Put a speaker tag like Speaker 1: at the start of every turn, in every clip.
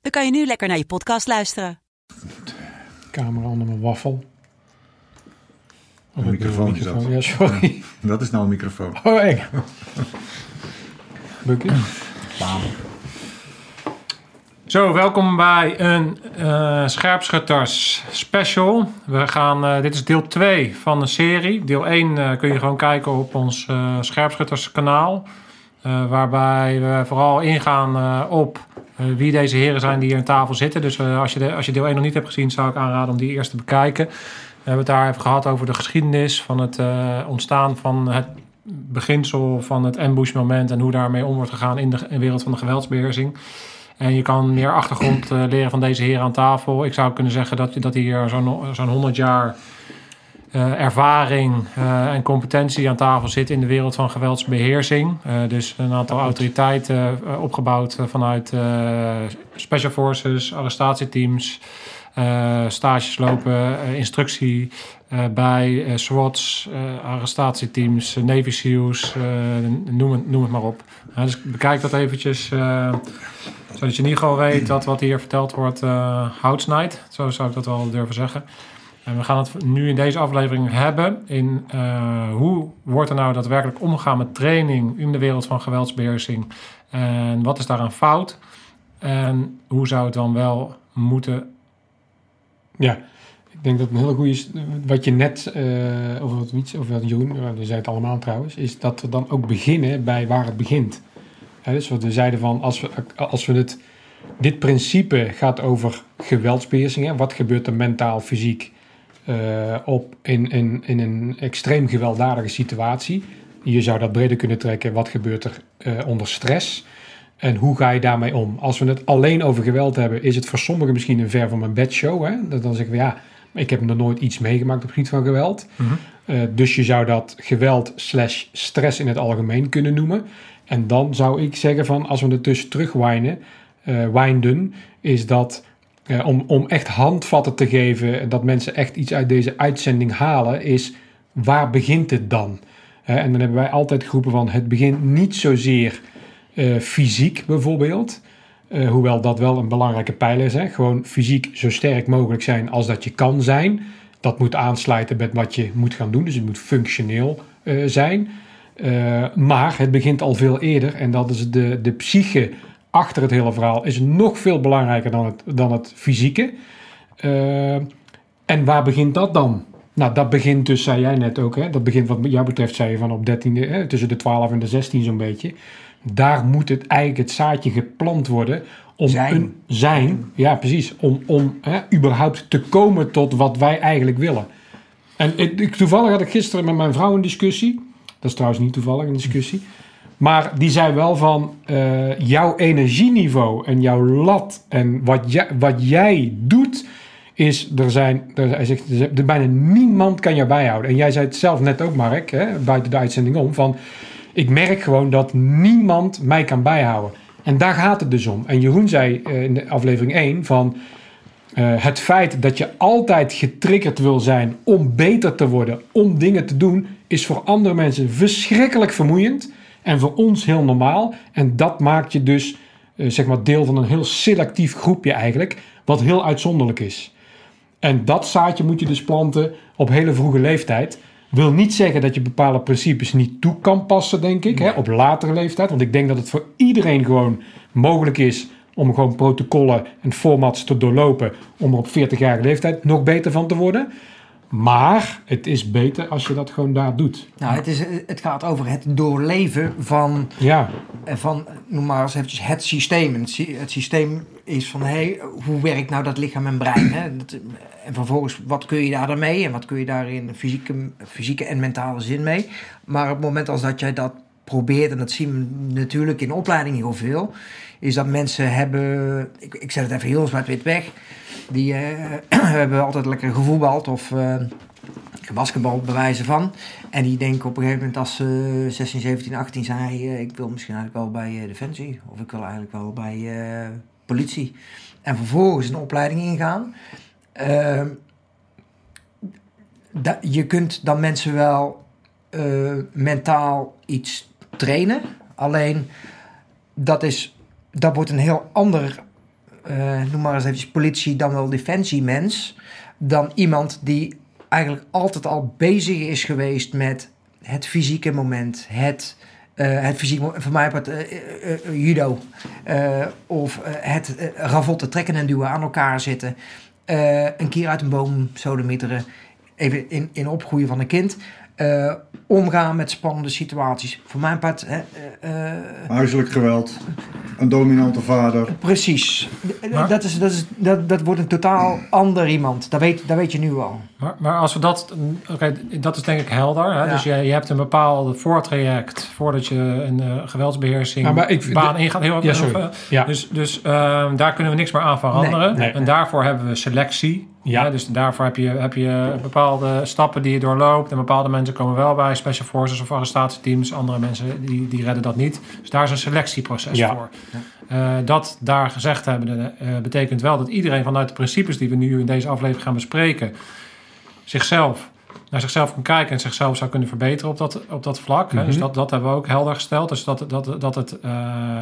Speaker 1: dan kan je nu lekker naar je podcast luisteren.
Speaker 2: camera onder mijn waffel. Of
Speaker 3: Een microfoon is dat.
Speaker 2: Ja, sorry.
Speaker 3: Dat is nou een microfoon.
Speaker 2: Oh, eng. Lukt het?
Speaker 4: Zo, welkom bij een eh Scherpschutters special. We gaan, eh, dit is deel 2 van de serie. Deel 1 eh, kun je gewoon kijken op ons eh Scherpschutters kanaal. Eh, waarbij we vooral ingaan eh, op wie deze heren zijn die hier aan tafel zitten. Dus eh, als, je de, als je deel 1 nog niet hebt gezien, zou ik aanraden om die eerst te bekijken. We hebben het daar even gehad over de geschiedenis van het eh, ontstaan van het beginsel van het ambush-moment en hoe daarmee om wordt gegaan in de, wereld van de geweldsbeheersing. En je kan meer achtergrond eh, leren van deze heren aan tafel. Ik zou kunnen zeggen dat, dat hier zo'n zo'n 100 jaar eh, ervaring eh, en competentie aan tafel zit in de wereld van geweldsbeheersing. Eh, dus een aantal autoriteiten opgebouwd vanuit special forces, arrestatieteams, stages lopen, instructie bij SWATs, arrestatieteams, Navy SEALs, noem, het, noem het maar op. Dus bekijk dat eventjes, zodat je in ieder geval weet dat wat hier verteld wordt hout snijdt. Zo zou ik dat wel durven zeggen. En we gaan het nu in deze aflevering hebben in eh, hoe wordt er nou daadwerkelijk omgegaan met training in de wereld van geweldsbeheersing. En wat is daaraan fout? En hoe zou het dan wel moeten
Speaker 2: Ja, ik denk dat een hele goede is. Wat je net eh, over wat iets, over wat Jeroen, uh, die zei het allemaal trouwens, is dat we dan ook beginnen bij waar het begint. Hè, dus wat we zeiden van als we, als we het. Dit principe gaat over geweldsbeheersing. Hè, wat gebeurt er mentaal, fysiek eh, op in, in, in een extreem gewelddadige situatie? Je zou dat breder kunnen trekken. Wat gebeurt er eh, onder stress? En hoe ga je daarmee om? Als we het alleen over geweld hebben, is het voor sommigen misschien een ver van mijn bedshow. Hè? Dat dan zeggen we ja, ik heb nog nooit iets meegemaakt op het gebied van geweld. Uh, dus je zou dat geweld slash stress in het algemeen kunnen noemen. En dan zou ik zeggen van als we het dus terugwijnen, uh, winden, is dat uh, om, om echt handvatten te geven, dat mensen echt iets uit deze uitzending halen, is waar begint het dan? Uh, en dan hebben wij altijd geroepen van het begint niet zozeer uh, fysiek bijvoorbeeld. Hoewel dat wel een belangrijke pijler is. Hè? Gewoon fysiek zo sterk mogelijk zijn als dat je kan zijn. Dat moet aansluiten met wat je moet gaan doen. Dus het moet functioneel zijn. Maar het begint al veel eerder. En dat is de, de psyche achter het hele verhaal. Is nog veel belangrijker dan het, dan het fysieke. Uh, en waar begint dat dan? Nou, dat begint dus, zei jij net ook. Hè? Dat begint wat jou betreft, zei je van op 13, hè? tussen de 12 en de 16 zo'n beetje daar moet het eigenlijk het zaadje geplant worden om
Speaker 5: zijn.
Speaker 2: een zijn, ja precies, om, om hè, überhaupt te komen tot wat wij eigenlijk willen. En ik, toevallig had ik gisteren met mijn vrouw een discussie. Dat is trouwens niet toevallig een discussie. Maar die zei wel van uh, jouw energieniveau en jouw lat en wat, jij, wat jij doet, is er zijn, er, hij zegt, er, bijna niemand kan jou bijhouden. En jij zei het zelf net ook, Mark, hè, buiten de uitzending om, van ik merk gewoon dat niemand mij kan bijhouden. En daar gaat het dus om. En Jeroen zei uh, in de aflevering 1 van uh, het feit dat je altijd getriggerd wil zijn om beter te worden, om dingen te doen, is voor andere mensen verschrikkelijk vermoeiend en voor ons heel normaal. En dat maakt je dus uh, zeg maar deel van een heel selectief groepje eigenlijk, wat heel uitzonderlijk is. En dat zaadje moet je dus planten op hele vroege leeftijd. Wil niet zeggen dat je bepaalde principes niet toe kan passen, denk ik, nee. hè, op latere leeftijd. Want ik denk dat het voor iedereen gewoon mogelijk is om gewoon protocollen en formats te doorlopen om er op 40-jarige leeftijd nog beter van te worden. Maar het is beter als je dat gewoon daar doet.
Speaker 5: Nou, het, is, het gaat over het doorleven van,
Speaker 2: ja.
Speaker 5: van noem maar eens eventjes, het systeem. Het, het systeem is van, hé, hey, hoe werkt nou dat lichaam en brein? Hè? Dat, en vervolgens, wat kun je daar dan mee? En wat kun je daar in fysieke, fysieke en mentale zin mee? Maar op het moment als dat jij dat probeert, en dat zien we natuurlijk in opleidingen heel veel, is dat mensen hebben, ik, ik zet het even heel zwart-wit weg, die eh, hebben altijd lekker gevoetbald of eh gebasketbald bij wijze van. En die denken op een gegeven moment als ze 16, 17, 18 zijn, hey, eh, ik wil misschien eigenlijk wel bij eh, Defensie of ik wil eigenlijk wel bij eh, politie. En vervolgens een opleiding ingaan. Ehm, je kunt dan mensen wel eh, mentaal iets trainen. Alleen dat, is, dat wordt een heel ander, eh, noem maar eens even politie dan wel defensiemens. Dan iemand die eigenlijk altijd al bezig is geweest met het fysieke moment. Het, eh, het moment, voor mij wordt eh, judo. of het ravotten trekken en duwen aan elkaar zitten. een keer uit een boom sodemieteren. Even in, in opgroeien van een kind. Omgaan met spannende situaties. Voor mijn part, hè, eh, eh,
Speaker 3: Huiselijk geweld, een dominante vader.
Speaker 5: precies.
Speaker 4: Maar-
Speaker 5: dat, is, dat, is, dat, dat wordt een totaal ander iemand. Dat weet, dat weet je nu al.
Speaker 4: Maar, maar als we dat, oké, dat is denk ik helder. Hè?
Speaker 5: Ja.
Speaker 4: Dus je, je hebt een bepaald voortraject voordat je een eh, geweldsbeheersing
Speaker 2: Ja, maar ik-
Speaker 4: baan ingaat. Heel
Speaker 2: Ja,
Speaker 4: even,
Speaker 2: sorry.
Speaker 4: eh,
Speaker 2: Ja.
Speaker 4: Dus, dus ehm, daar kunnen we niks meer aan veranderen.
Speaker 2: Nee, nee.
Speaker 4: En daarvoor hebben we selectie.
Speaker 2: Ja.
Speaker 4: Dus daarvoor heb je, heb je bepaalde stappen die je doorloopt. En bepaalde mensen komen wel bij special forces of arrestatieteams. Andere mensen die, die redden dat niet. Dus daar is een selectieproces
Speaker 2: Ja.
Speaker 4: voor. Eh, dat daar gezegd hebben, eh, betekent wel dat iedereen vanuit de principes die we nu in deze aflevering gaan bespreken, zichzelf naar zichzelf kan kijken en zichzelf zou kunnen verbeteren op dat, op dat vlak. hè. Dus
Speaker 2: Mhm.
Speaker 4: dat, dat hebben we ook helder gesteld. Dus dat, dat, dat, het, eh,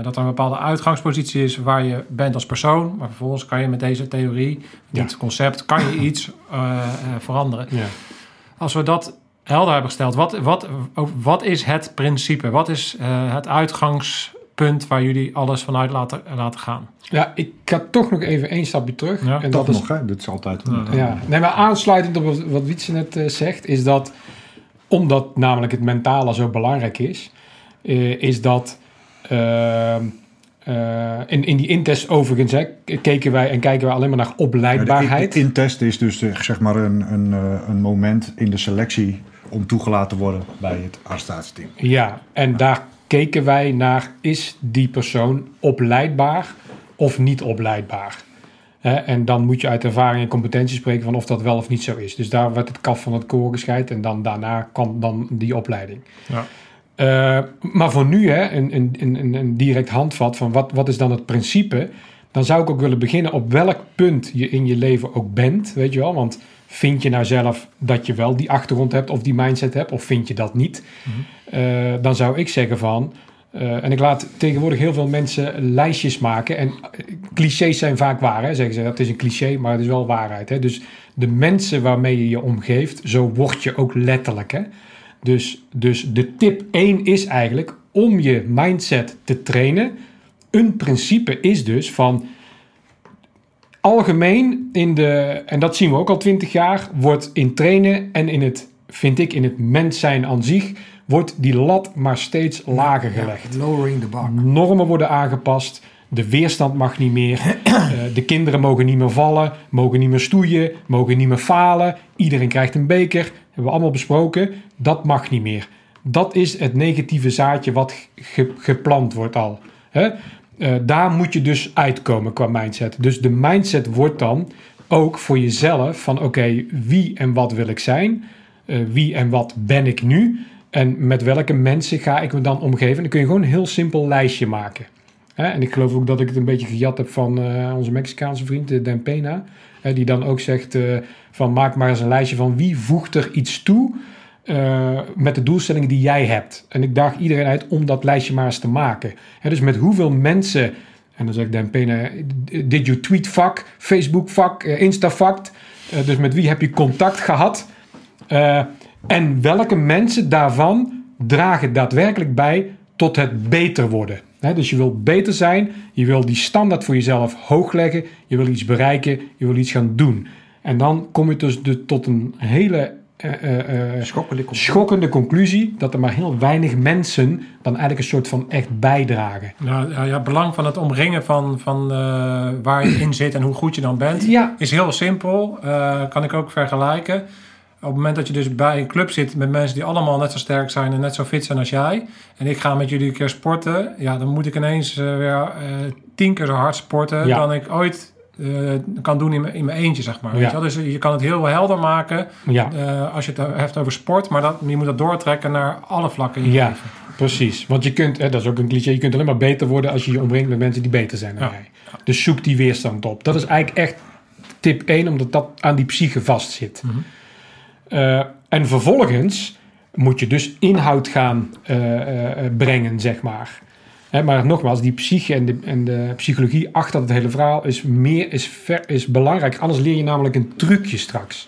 Speaker 4: dat er een bepaalde uitgangspositie is waar je bent als persoon. Maar vervolgens kan je met deze theorie,
Speaker 2: Ja.
Speaker 4: dit concept, kan je iets eh, eh, veranderen.
Speaker 2: Ja.
Speaker 4: Als we dat helder hebben gesteld, wat, wat, wat is het principe? Wat is het uitgangspunt waar jullie alles vanuit laten, laten gaan?
Speaker 2: ja, ik ga toch nog even één stapje terug.
Speaker 4: Ja,
Speaker 2: en
Speaker 3: Dat
Speaker 2: dat is
Speaker 3: nog, hè? Dit is altijd...
Speaker 4: Ja.
Speaker 2: Ja, nee, maar aansluitend op wat, wat Wietse net eh, zegt, is dat omdat namelijk het mentale zo belangrijk is, eh, is dat ehm, eh, in, in die intest overigens hè, keken wij en kijken wij alleen maar naar opleidbaarheid.
Speaker 3: De intest is dus zeg maar een, een, eh, een moment in de selectie om toegelaten te worden bij het arrestatieteam.
Speaker 2: Ja, en daar keken wij naar, is die persoon opleidbaar of niet opleidbaar? En dan moet je uit ervaring en competentie spreken van of dat wel of niet zo is. Dus daar werd het kaf van het koren gescheid en dan daarna kwam dan die opleiding.
Speaker 4: Ja.
Speaker 2: Eh, maar voor nu, hè, een, een, een, een direct handvat van wat, wat is dan het principe? Dan zou ik ook willen beginnen op welk punt je in je leven ook bent, weet je wel? Want vind je nou zelf dat je wel die achtergrond hebt of die mindset hebt, of vind je dat niet? Eh, dan zou ik zeggen van, eh, en ik laat tegenwoordig heel veel mensen lijstjes maken. En eh, clichés zijn vaak waar, hè? zeggen ze. Dat is een cliché, maar het is wel waarheid. Hè? Dus de mensen waarmee je je omgeeft, zo word je ook letterlijk. Hè? Dus, dus de tip 1 is eigenlijk om je mindset te trainen. Een principe is dus van algemeen in de, en dat zien we ook al twintig jaar, wordt in trainen en in het, vind ik, in het mens zijn aan zich, wordt die lat maar steeds lager gelegd.
Speaker 5: Lowering the bar.
Speaker 2: Normen worden aangepast. De weerstand mag niet meer. Eh, de kinderen mogen niet meer vallen. Mogen niet meer stoeien. Mogen niet meer falen. Iedereen krijgt een beker. Hebben we allemaal besproken. Dat mag niet meer. Dat is het negatieve zaadje wat ge- geplant wordt al. Hè? Eh, daar moet je dus uitkomen qua mindset. Dus de mindset wordt dan ook voor jezelf van oké, wie en wat wil ik zijn? Eh, wie en wat ben ik nu? En met welke mensen ga ik me dan omgeven? En dan kun je gewoon een heel simpel lijstje maken. Hè, en ik geloof ook dat ik het een beetje gejat heb van eh, onze Mexicaanse vriend Dan Pena. Die dan ook zegt van maak maar eens een lijstje van wie voegt er iets toe eh, met de doelstellingen die jij hebt. En ik daag iedereen uit om dat lijstje maar eens te maken. Dus met hoeveel mensen, en dan zegt Dan Pena, did you tweet fuck, Facebook fuck, eh, Insta fucked. Eh, dus met wie heb je contact gehad? Eh, en welke mensen daarvan dragen daadwerkelijk bij tot het beter worden? Dus je wil beter zijn, je wil die standaard voor jezelf hoog leggen, je wil iets bereiken, je wil iets gaan doen. En dan kom je dus tot een hele eh, eh, eh,
Speaker 5: Schokkende conclusie.
Speaker 2: schokkende conclusie dat er maar heel weinig mensen dan eigenlijk een soort van echt bijdragen.
Speaker 4: Nou, ja, ja, het belang van het omringen van, van eh, waar je in zit en hoe goed je dan bent,
Speaker 2: Ja.
Speaker 4: is heel simpel. Eh, kan ik ook vergelijken. op het moment dat je dus bij een club zit met mensen die allemaal net zo sterk zijn en net zo fit zijn als jij. En ik ga met jullie een keer sporten. Ja, dan moet ik ineens weer eh, tien keer zo hard sporten
Speaker 2: Ja.
Speaker 4: dan ik ooit eh, kan doen in mijn, in mijn eentje, zeg maar.
Speaker 2: Ja.
Speaker 4: Weet je, wel? dus je kan het heel helder maken
Speaker 2: Ja,
Speaker 4: eh, als je het hebt over sport. Maar dat, je moet dat doortrekken naar alle vlakken in je
Speaker 2: Ja.
Speaker 4: leven.
Speaker 2: precies. Want je kunt, hè, dat is ook een cliché, je kunt alleen maar beter worden als je je omringt met mensen die beter zijn dan
Speaker 4: Ja.
Speaker 2: jij. Dus zoek die weerstand op. Dat is eigenlijk echt tip 1, omdat dat aan die psyche vastzit.
Speaker 4: Mhm.
Speaker 2: Eh, en vervolgens moet je dus inhoud gaan brengen, zeg maar. Maar nogmaals, die psyche en de, en de psychologie achter het hele verhaal is, meer, is, ver, is belangrijk. Anders leer je namelijk een trucje straks.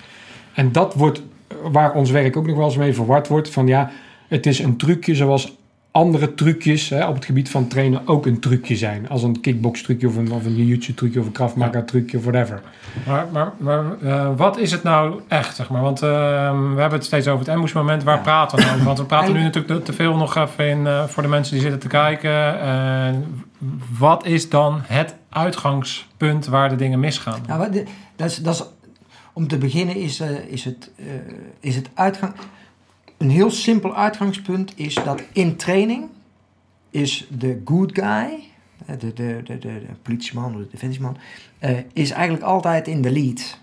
Speaker 2: En dat wordt waar ons werk ook nog wel eens mee verward wordt. Van ja, het is een trucje zoals andere trucjes hè, op het gebied van trainen ook een trucje zijn. Als een kickbox trucje of een, of een jiu-jitsu trucje of een krav maga trucje of whatever.
Speaker 4: Maar, maar, maar eh, wat is het nou echt, zeg maar? Want eh, we hebben het steeds over het ambush moment. Waar
Speaker 5: Ja.
Speaker 4: praten we nou over? Want we praten nu natuurlijk te, veel nog even in eh, voor de mensen die zitten te kijken. Eh, wat is dan het uitgangspunt waar de dingen misgaan?
Speaker 5: Nou, dat is, dat is, om te beginnen is, is, het, is het uitgang... Een heel simpel uitgangspunt is dat in training is de good guy, de, de, de, de, de politieman of de defensieman, eh, is eigenlijk altijd in de lead.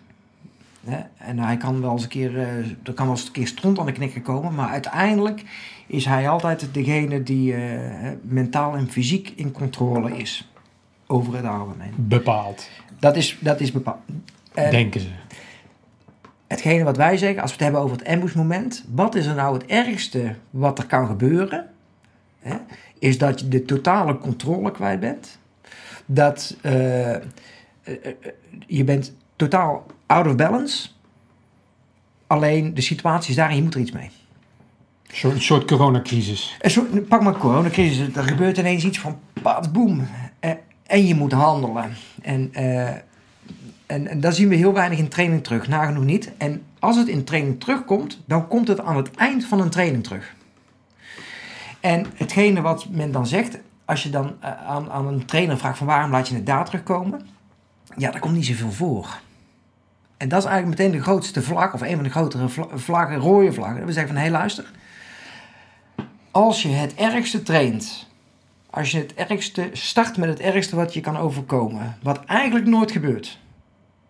Speaker 5: En hij kan wel eens een keer, er kan wel eens een keer stront aan de knikker komen, maar uiteindelijk is hij altijd degene die eh, mentaal en fysiek in controle is over het algemeen.
Speaker 2: Bepaald,
Speaker 5: Dat is, dat is bepaald. En
Speaker 2: denken ze.
Speaker 5: Hetgene wat wij zeggen, als we het hebben over het ambushmoment, wat is er nou het ergste wat er kan gebeuren? Hè? Is dat je de totale controle kwijt bent. Dat eh, eh, eh, je bent totaal out of balance. Alleen de situatie is daar en je moet er iets mee.
Speaker 2: Een soort, een soort coronacrisis.
Speaker 5: Een soort, pak maar coronacrisis. Er gebeurt ineens iets van pat, boem. En je moet handelen. En, en, en daar zien we heel weinig in training terug. Nagenoeg niet. En als het in training terugkomt, dan komt het aan het eind van een training terug. En hetgene wat men dan zegt, als je dan eh, aan, aan een trainer vraagt van waarom laat je het daar terugkomen? Ja, daar komt niet zoveel voor. En dat is eigenlijk meteen de grootste vlag, of een van de grotere vla- vlaggen, rode vlaggen. We zeggen van, hé luister, als je het ergste traint, als je het ergste start met het ergste wat je kan overkomen, wat eigenlijk nooit gebeurt,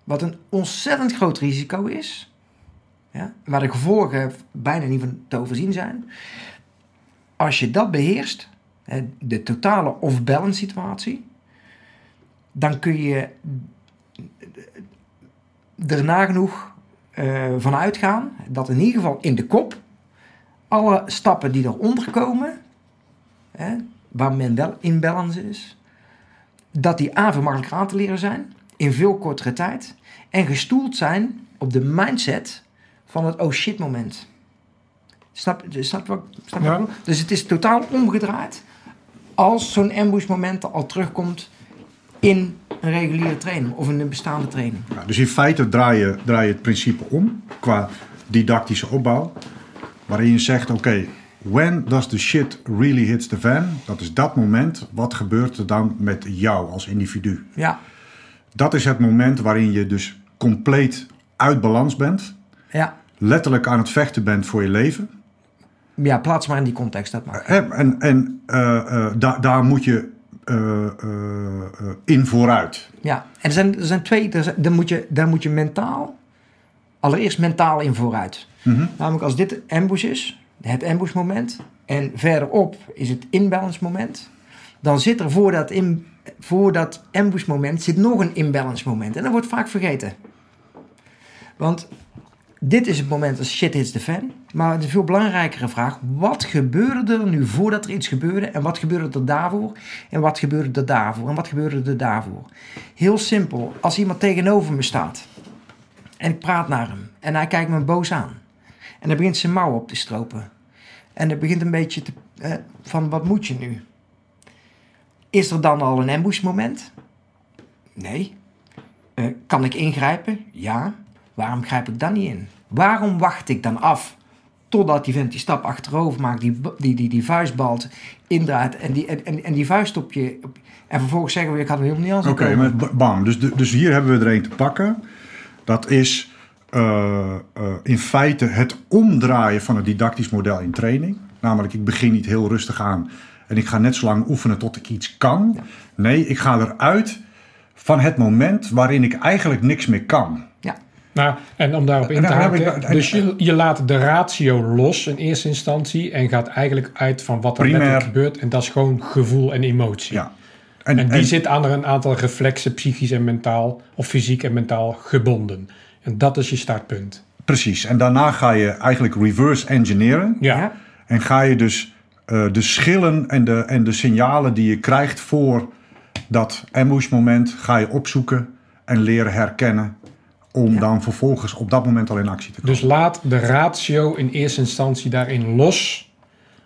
Speaker 5: wat een ontzettend groot risico is, ja, waar de gevolgen bijna niet van te overzien zijn, als je dat beheerst, de totale off-balance situatie, dan kun je er nagenoeg eh van uitgaan dat in ieder geval in de kop alle stappen die eronder komen, waar men wel in balance is, dat die A veel makkelijker aan te leren zijn, in veel kortere tijd, en gestoeld zijn op de mindset van het oh shit moment. Snap, snap, je wat- snap
Speaker 4: Ja.
Speaker 5: wat ik bedoel? Dus het is totaal omgedraaid als zo'n ambush moment al terugkomt in een reguliere training of in een bestaande training.
Speaker 3: Ja, dus in feite draai je, draai je het principe om qua didactische opbouw. Waarin je zegt, oké, when does the shit really hits the fan? Dat is dat moment. Wat gebeurt er dan met jou als individu?
Speaker 5: Ja,
Speaker 3: Dat is het moment waarin je dus compleet uit balans bent.
Speaker 5: ja.
Speaker 3: Letterlijk aan het vechten bent voor je leven.
Speaker 5: ja plaats maar in die context, dat mag.
Speaker 3: Hè, En, en eh, eh, da- daar moet je eh, eh, eh, in vooruit.
Speaker 5: Ja, en er zijn, er zijn twee, er zijn- daar, moet je, daar moet je mentaal, allereerst mentaal in vooruit.
Speaker 3: Mhm.
Speaker 5: Namelijk als dit ambush is, het ambush moment, en verderop is het imbalance moment, dan zit er voor dat, in, voor dat ambush moment zit nog een imbalance moment. En dat wordt vaak vergeten. Want dit is het moment als shit hits the fan. Maar de veel belangrijkere vraag, wat gebeurde er nu voordat er iets gebeurde? En wat gebeurde er daarvoor? En wat gebeurde er daarvoor? En wat gebeurde er daarvoor? Heel simpel, als iemand tegenover me staat en ik praat naar hem en hij kijkt me boos aan. En hij begint zijn mouw op te stropen. En hij begint een beetje te, van wat moet je nu? Is er dan al een ambush moment? Nee. Eh, kan ik ingrijpen? Ja. Waarom grijp ik dan niet in? Waarom wacht ik dan af totdat die vent die stap achterover maakt, die, die, die, die vuistbalt indraait en die, en, en, die vuist op je... Op, en vervolgens zeggen we, ik had hem helemaal niet aan
Speaker 3: Oké, maar bam. Dus, dus hier hebben we er een te pakken. Dat is eh, eh, in feite het omdraaien van het didactisch model in training. Namelijk, ik begin niet heel rustig aan en ik ga net zo lang oefenen tot ik iets kan. Nee, ik ga eruit van het moment waarin ik eigenlijk niks meer kan.
Speaker 5: Ja,
Speaker 2: Nou, en om daarop in
Speaker 3: En
Speaker 2: te
Speaker 3: daar heb ik-
Speaker 2: haken.
Speaker 3: en-
Speaker 2: Dus je, je laat de ratio los in eerste instantie. En gaat eigenlijk uit van wat er
Speaker 3: Primair.
Speaker 2: letterlijk gebeurt. En dat is gewoon gevoel en emotie.
Speaker 3: Ja.
Speaker 2: En die
Speaker 3: en-
Speaker 2: zit aan er een aantal reflexen, psychisch en mentaal, of fysiek en mentaal gebonden. En dat is je startpunt.
Speaker 3: Precies. En daarna ga je eigenlijk reverse engineeren.
Speaker 2: Ja,
Speaker 5: Ja.
Speaker 3: En ga je dus eh, de schillen en de, en de signalen die je krijgt voor dat ambush moment, ga je opzoeken en leren herkennen. Om dan vervolgens op dat moment al in actie te komen.
Speaker 2: dus laat de ratio in eerste instantie daarin los.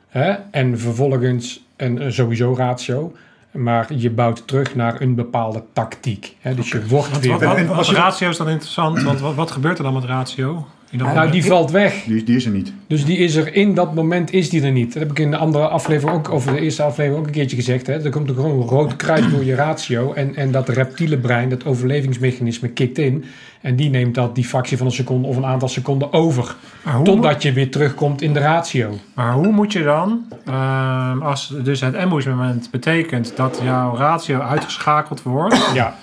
Speaker 2: Hè? En vervolgens een eh, sowieso ratio. Maar je bouwt terug naar een bepaalde tactiek. Hè? Dus je wordt weer...
Speaker 4: wat,
Speaker 3: En-
Speaker 4: wat,
Speaker 3: en
Speaker 4: ratio is dan interessant, want wat, wat gebeurt er dan met ratio?
Speaker 2: Nou, die valt weg.
Speaker 3: Die, die is er niet.
Speaker 2: Dus die is er in dat moment is die er niet. Dat heb ik in de andere aflevering ook, of de eerste aflevering ook een keertje gezegd. Hè. Er komt er gewoon een rood kruid door je ratio. En, en dat reptiele brein, dat overlevingsmechanisme, kikt in. En die neemt dat die fractie van een seconde of een aantal seconden over. Totdat je weer terugkomt in de ratio.
Speaker 4: maar hoe moet je dan, ehm, als dus het ambush moment betekent dat jouw ratio uitgeschakeld wordt
Speaker 2: Ja,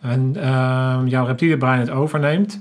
Speaker 4: en ehm, jouw reptiele brein het overneemt.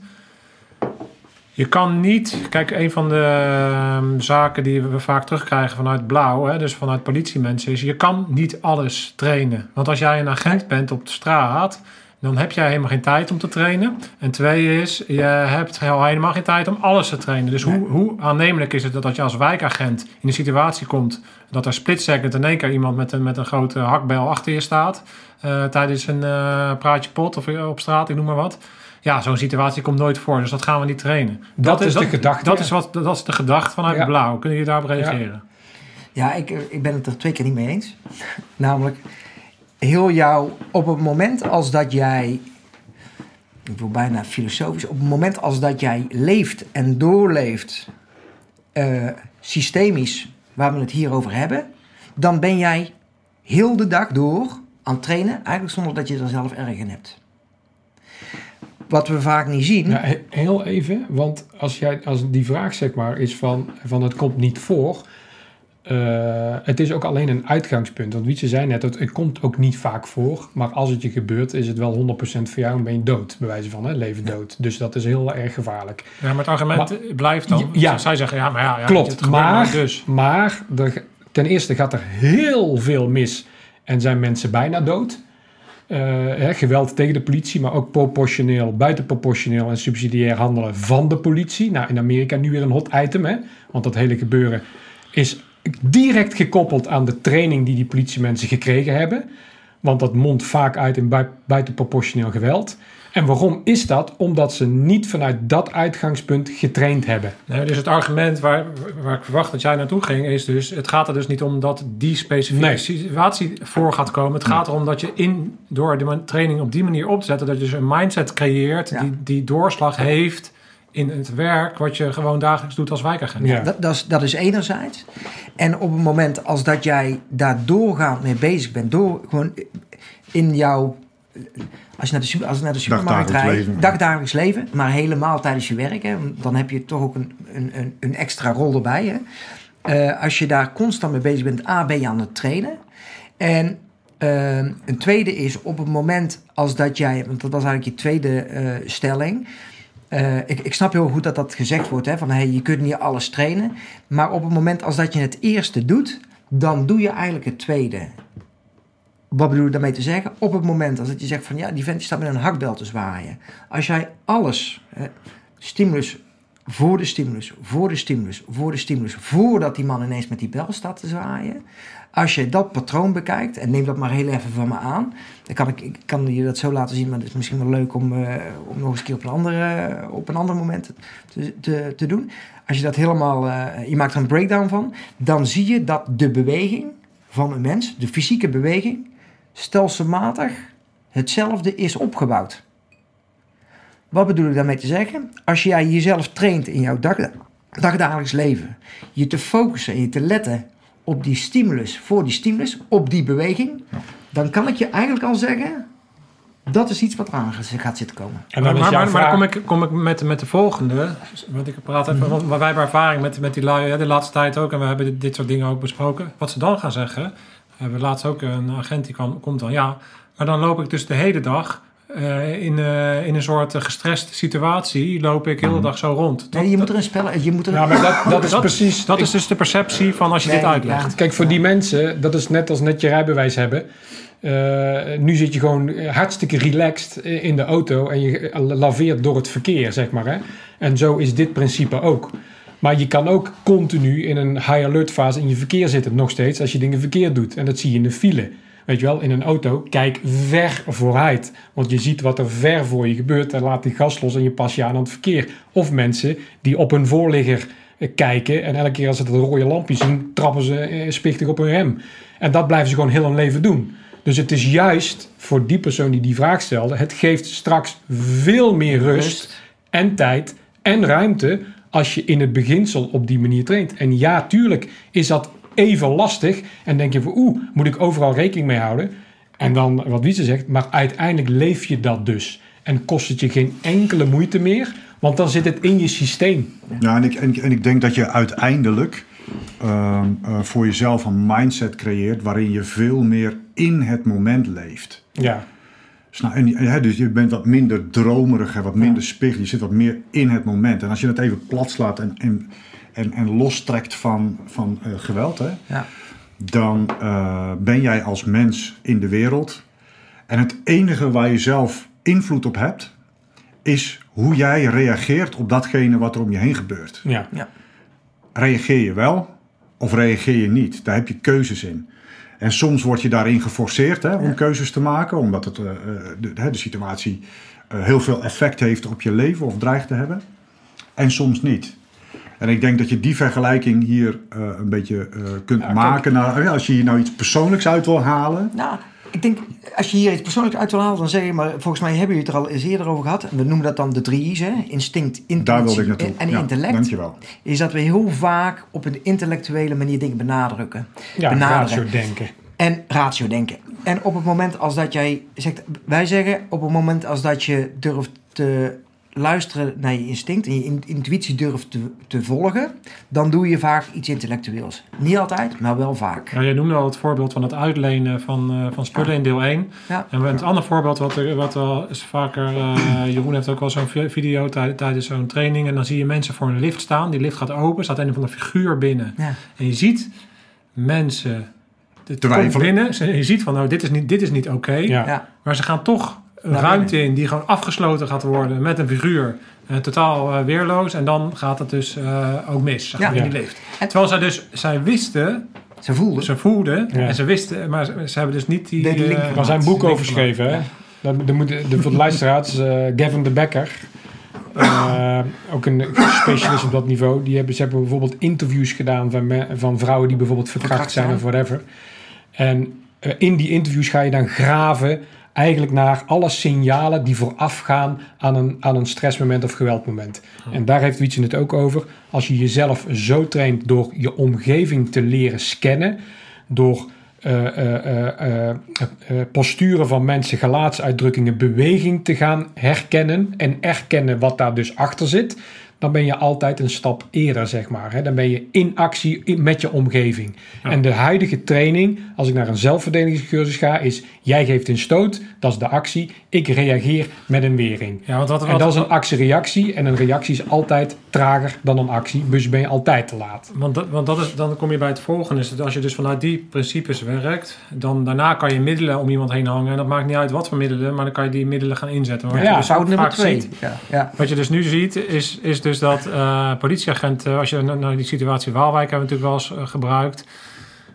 Speaker 4: Je kan niet, kijk, een van de ehm, zaken die we vaak terugkrijgen vanuit blauw, hè, dus vanuit politiemensen, is je kan niet alles trainen. Want als jij een agent bent op de straat, dan heb jij helemaal geen tijd om te trainen. En twee is, je hebt helemaal geen tijd om alles te trainen. Dus hoe, hoe aannemelijk is het dat je als wijkagent in een situatie komt dat er split-second in één keer iemand met een, met een grote hakbel achter je staat eh, tijdens een eh, praatje pot of op straat, ik noem maar wat. Ja, zo'n situatie komt nooit voor, dus dat gaan we niet trainen.
Speaker 2: Dat is de gedachte,
Speaker 4: Dat,
Speaker 2: ja.
Speaker 4: is wat, dat is de gedachte vanuit
Speaker 2: Ja.
Speaker 4: Blauw. Kunnen jullie daarop reageren?
Speaker 5: Ja, ik, ik ben het er twee keer niet mee eens. Namelijk, heel jouw, op het moment als dat jij, ik wil bijna filosofisch, op het moment als dat jij leeft en doorleeft eh, systemisch, waar we het hier over hebben, dan ben jij heel de dag door aan het trainen, eigenlijk zonder dat je er zelf erg in hebt. Wat we vaak niet zien.
Speaker 2: Ja, he- heel even, want als, jij, als die vraag zeg maar is van, van het komt niet voor, eh, het is ook alleen een uitgangspunt. Want Wietse zei net, het, het komt ook niet vaak voor, maar als het je gebeurt is het wel 100% voor jou en ben je dood, bij wijze van, hè, leven dood. Dus dat is heel erg gevaarlijk.
Speaker 4: Ja, maar het argument blijft dan.
Speaker 2: Ja.
Speaker 4: Zij zeggen, ja, maar ja, ja het
Speaker 2: Klopt,
Speaker 4: gebeurt
Speaker 2: maar,
Speaker 4: nooit dus.
Speaker 2: maar er, ten eerste gaat er heel veel mis en zijn mensen bijna dood. Eh, geweld tegen de politie, maar ook proportioneel, buitenproportioneel en subsidiair handelen van de politie. Nou, in Amerika nu weer een hot item, hè? want dat hele gebeuren is direct gekoppeld aan de training die die politiemensen gekregen hebben. Want dat mondt vaak uit in bui- buitenproportioneel geweld. En waarom is dat? Omdat ze niet vanuit dat uitgangspunt getraind hebben.
Speaker 4: Nee, dus het argument waar, waar ik verwacht dat jij naartoe ging, is dus: het gaat er dus niet om dat die specifieke
Speaker 2: Nee.
Speaker 4: situatie voor gaat komen. Het gaat erom dat je in, door de training op die manier op te zetten, dat je dus een mindset creëert
Speaker 5: Ja.
Speaker 4: die, die doorslag heeft in het werk wat je gewoon dagelijks doet als wijkagent.
Speaker 2: Ja.
Speaker 5: Dat, dat, is, dat is enerzijds. En op het moment als dat jij daar doorgaand mee bezig bent, door gewoon in jouw. Als je naar de, super- als je naar de supermarkt rijdt,
Speaker 3: leven.
Speaker 5: dagdagelijks leven, maar helemaal tijdens je werk, hè, dan heb je toch ook een, een, een, extra rol erbij. Hè. Eh, als je daar constant mee bezig bent, A, ben je aan het trainen. En eh, een tweede is op het moment als dat jij, want dat was eigenlijk je tweede eh, stelling. Ik, ik snap heel goed dat dat gezegd wordt, hè, van hey, je kunt niet alles trainen. Maar op het moment als dat je het eerste doet, dan doe je eigenlijk het tweede. Wat bedoel ik daarmee te zeggen? Op het moment als dat je zegt van ja, die vent staat met een hakbel te zwaaien. Als jij alles, hè, stimulus voor de stimulus, voor de stimulus, voor de stimulus, voordat die man ineens met die bel staat te zwaaien. Als je dat patroon bekijkt, en neem dat maar heel even van me aan, dan kan ik, ik kan je dat zo laten zien, maar het is misschien wel leuk om, eh, om nog eens een keer op een, andere, op een ander moment te, te, te doen. Als je dat helemaal, eh, je maakt er een breakdown van, dan zie je dat de beweging van een mens, de fysieke beweging, stelselmatig hetzelfde is opgebouwd. Wat bedoel ik daarmee te zeggen? Als jij jezelf traint in jouw dag, dagdagelijks leven, je te focussen en je te letten op die stimulus, voor die stimulus, op die beweging, dan kan ik je eigenlijk al zeggen, Dat is iets wat eraan gaat zitten komen.
Speaker 2: En
Speaker 4: Maar,
Speaker 2: dan
Speaker 4: maar, maar, dan kom ik, kom ik met, met de volgende. Want ik praat even,
Speaker 2: Mhm.
Speaker 4: want wij hebben ervaring met, met die lui de laatste tijd ook. En we hebben dit, dit soort dingen ook besproken. Wat ze dan gaan zeggen. We hebben laatst ook een agent die kan, komt dan. Ja, maar dan loop ik dus de hele dag eh, in, eh, in een soort eh, gestreste situatie. Loop ik heel de dag zo rond. Dat-
Speaker 5: Nee, je moet er een spel... Je moet er
Speaker 2: Ja, maar dat, dat is
Speaker 4: dat-
Speaker 2: precies...
Speaker 4: dat is dus de perceptie van als je
Speaker 5: Nee,
Speaker 4: dit uitlegt.
Speaker 5: ja.
Speaker 2: Kijk, voor die mensen, dat is net als net je rijbewijs hebben. Eh, nu zit je gewoon hartstikke relaxed in de auto en je laveert door het verkeer, zeg maar. Hè? En zo is dit principe ook. Maar je kan ook continu in een high alert fase in je verkeer zitten, nog steeds, als je dingen verkeerd doet. En dat zie je in de file. Weet je wel, in een auto, kijk ver vooruit. Want je ziet wat er ver voor je gebeurt en laat die gas los en je pas je aan aan het verkeer. Of mensen die op hun voorligger kijken en elke keer als ze het rode lampje zien, trappen ze eh, spichtig op hun rem. En dat blijven ze gewoon heel hun leven doen. Dus het is juist voor die persoon die die vraag stelde, het geeft straks veel meer Rust. en tijd en ruimte als je in het beginsel op die manier traint. En ja, tuurlijk is dat even lastig. En denk je van, oeh, moet ik overal rekening mee houden? En dan, wat Wietse zegt, maar uiteindelijk leef je dat dus. En kost het je geen enkele moeite meer, want dan zit het in je systeem.
Speaker 3: Ja, en ik, en, en ik denk dat je uiteindelijk ehm, eh, voor jezelf een mindset creëert waarin je veel meer in het moment leeft.
Speaker 2: Ja,
Speaker 3: En, dus je bent wat minder dromerig en wat minder spiegel. Je zit wat meer in het moment. En als je het even plat slaat en, en, en, en lostrekt van, van eh, geweld, hè,
Speaker 5: Ja.
Speaker 3: dan eh, ben jij als mens in de wereld. En het enige waar je zelf invloed op hebt, is hoe jij reageert op datgene wat er om je heen gebeurt.
Speaker 2: ja.
Speaker 3: Reageer je wel of reageer je niet? Daar heb je keuzes in. En soms word je daarin geforceerd hè, om keuzes te maken, omdat het, eh, eh, de, de, de situatie eh, heel veel effect heeft op je leven of dreigt te hebben. En soms niet. En ik denk dat je die vergelijking hier een beetje kunt maken. Naar, als je hier nou iets persoonlijks uit wil halen.
Speaker 5: Nou, ik denk, als je hier iets persoonlijks uit wil halen, dan zeg je, maar volgens mij hebben jullie het er al eens eerder over gehad. We noemen dat dan de drie I's, hè? instinct, intuïtie en
Speaker 3: Ja,
Speaker 5: intellect.
Speaker 3: Dankjewel.
Speaker 5: Is dat we heel vaak op een intellectuele manier dingen benadrukken.
Speaker 2: Ja,
Speaker 5: benaderen.
Speaker 2: ratio denken.
Speaker 5: En ratio denken. En op het moment als dat jij zegt, wij zeggen op het moment als dat je durft te luisteren naar je instinct en je in- intuïtie durft te, te volgen, dan doe je vaak iets intellectueels. Niet altijd, maar wel vaak.
Speaker 4: Ja, jij noemde al het voorbeeld van het uitlenen van, eh, van spullen in deel 1.
Speaker 5: Ja.
Speaker 4: En het andere voorbeeld, wat, er, wat wel is vaker... eh, Jeroen heeft ook wel zo'n vi- video tij- tijdens zo'n training. En dan zie je mensen voor een lift staan. Die lift gaat open, staat een of andere figuur binnen.
Speaker 5: Ja.
Speaker 4: En je ziet mensen... Het komt
Speaker 3: Twijfelen.
Speaker 4: binnen. Je ziet van, nou, dit is niet, dit is niet oké.
Speaker 2: Ja.
Speaker 5: Ja.
Speaker 4: Maar ze gaan toch ruimte in die gewoon afgesloten gaat worden met een figuur. eh, totaal eh, weerloos. En dan gaat het dus eh, ook mis, zeg
Speaker 5: Ja.
Speaker 4: maar, in
Speaker 2: Ja.
Speaker 4: die.
Speaker 5: En-
Speaker 4: Terwijl zij dus, zij wisten,
Speaker 5: Ze voelden.
Speaker 4: ze voelden,
Speaker 2: Ja.
Speaker 4: en ze wisten, maar ze, ze hebben dus niet die...
Speaker 5: De link
Speaker 4: eh.
Speaker 2: Daar zijn boeken
Speaker 4: link
Speaker 2: over geschreven. Daar moet, de, voor de luisteraars, eh, Gavin de Becker, ook een specialist op dat niveau. Die hebben, ze hebben bijvoorbeeld interviews gedaan van, me- van vrouwen die bijvoorbeeld verkracht
Speaker 5: Verkracht
Speaker 2: zijn of whatever. En in die interviews ga je dan graven eigenlijk naar alle signalen die voorafgaan aan een, aan een stressmoment of geweldmoment. En daar heeft Wietse het ook over. Als je jezelf zo traint door je omgeving te leren scannen, door eh, eh, eh, posturen van mensen, gelaatsuitdrukkingen, beweging te gaan herkennen en erkennen wat daar dus achter zit, dan ben je altijd een stap eerder, zeg maar. Hè? Dan ben je in actie met je omgeving. En de huidige training, als ik naar een zelfverdedigingscursus ga, is jij geeft een stoot, dat is de actie, ik reageer met een wering.
Speaker 4: Ja, want wat,
Speaker 2: En
Speaker 4: wat,
Speaker 2: dat is een actie-reactie. En een reactie is altijd trager dan een actie. Dus ben je altijd te laat.
Speaker 4: want, dat- want dat is, dan kom je bij het volgende. Is dat als je dus vanuit die principes werkt, dan daarna kan je middelen om iemand heen hangen. En dat maakt niet uit wat voor middelen, maar dan kan je die middelen gaan inzetten. Wat
Speaker 2: Ja,
Speaker 4: je dus
Speaker 5: Fout
Speaker 4: ook
Speaker 5: nummer twee.
Speaker 4: ziet,
Speaker 5: Ja. Ja.
Speaker 4: Wat je dus nu ziet, is, is dus dat eh politieagenten, als je naar die situatie Waalwijk hebben we natuurlijk wel eens eh, gebruikt.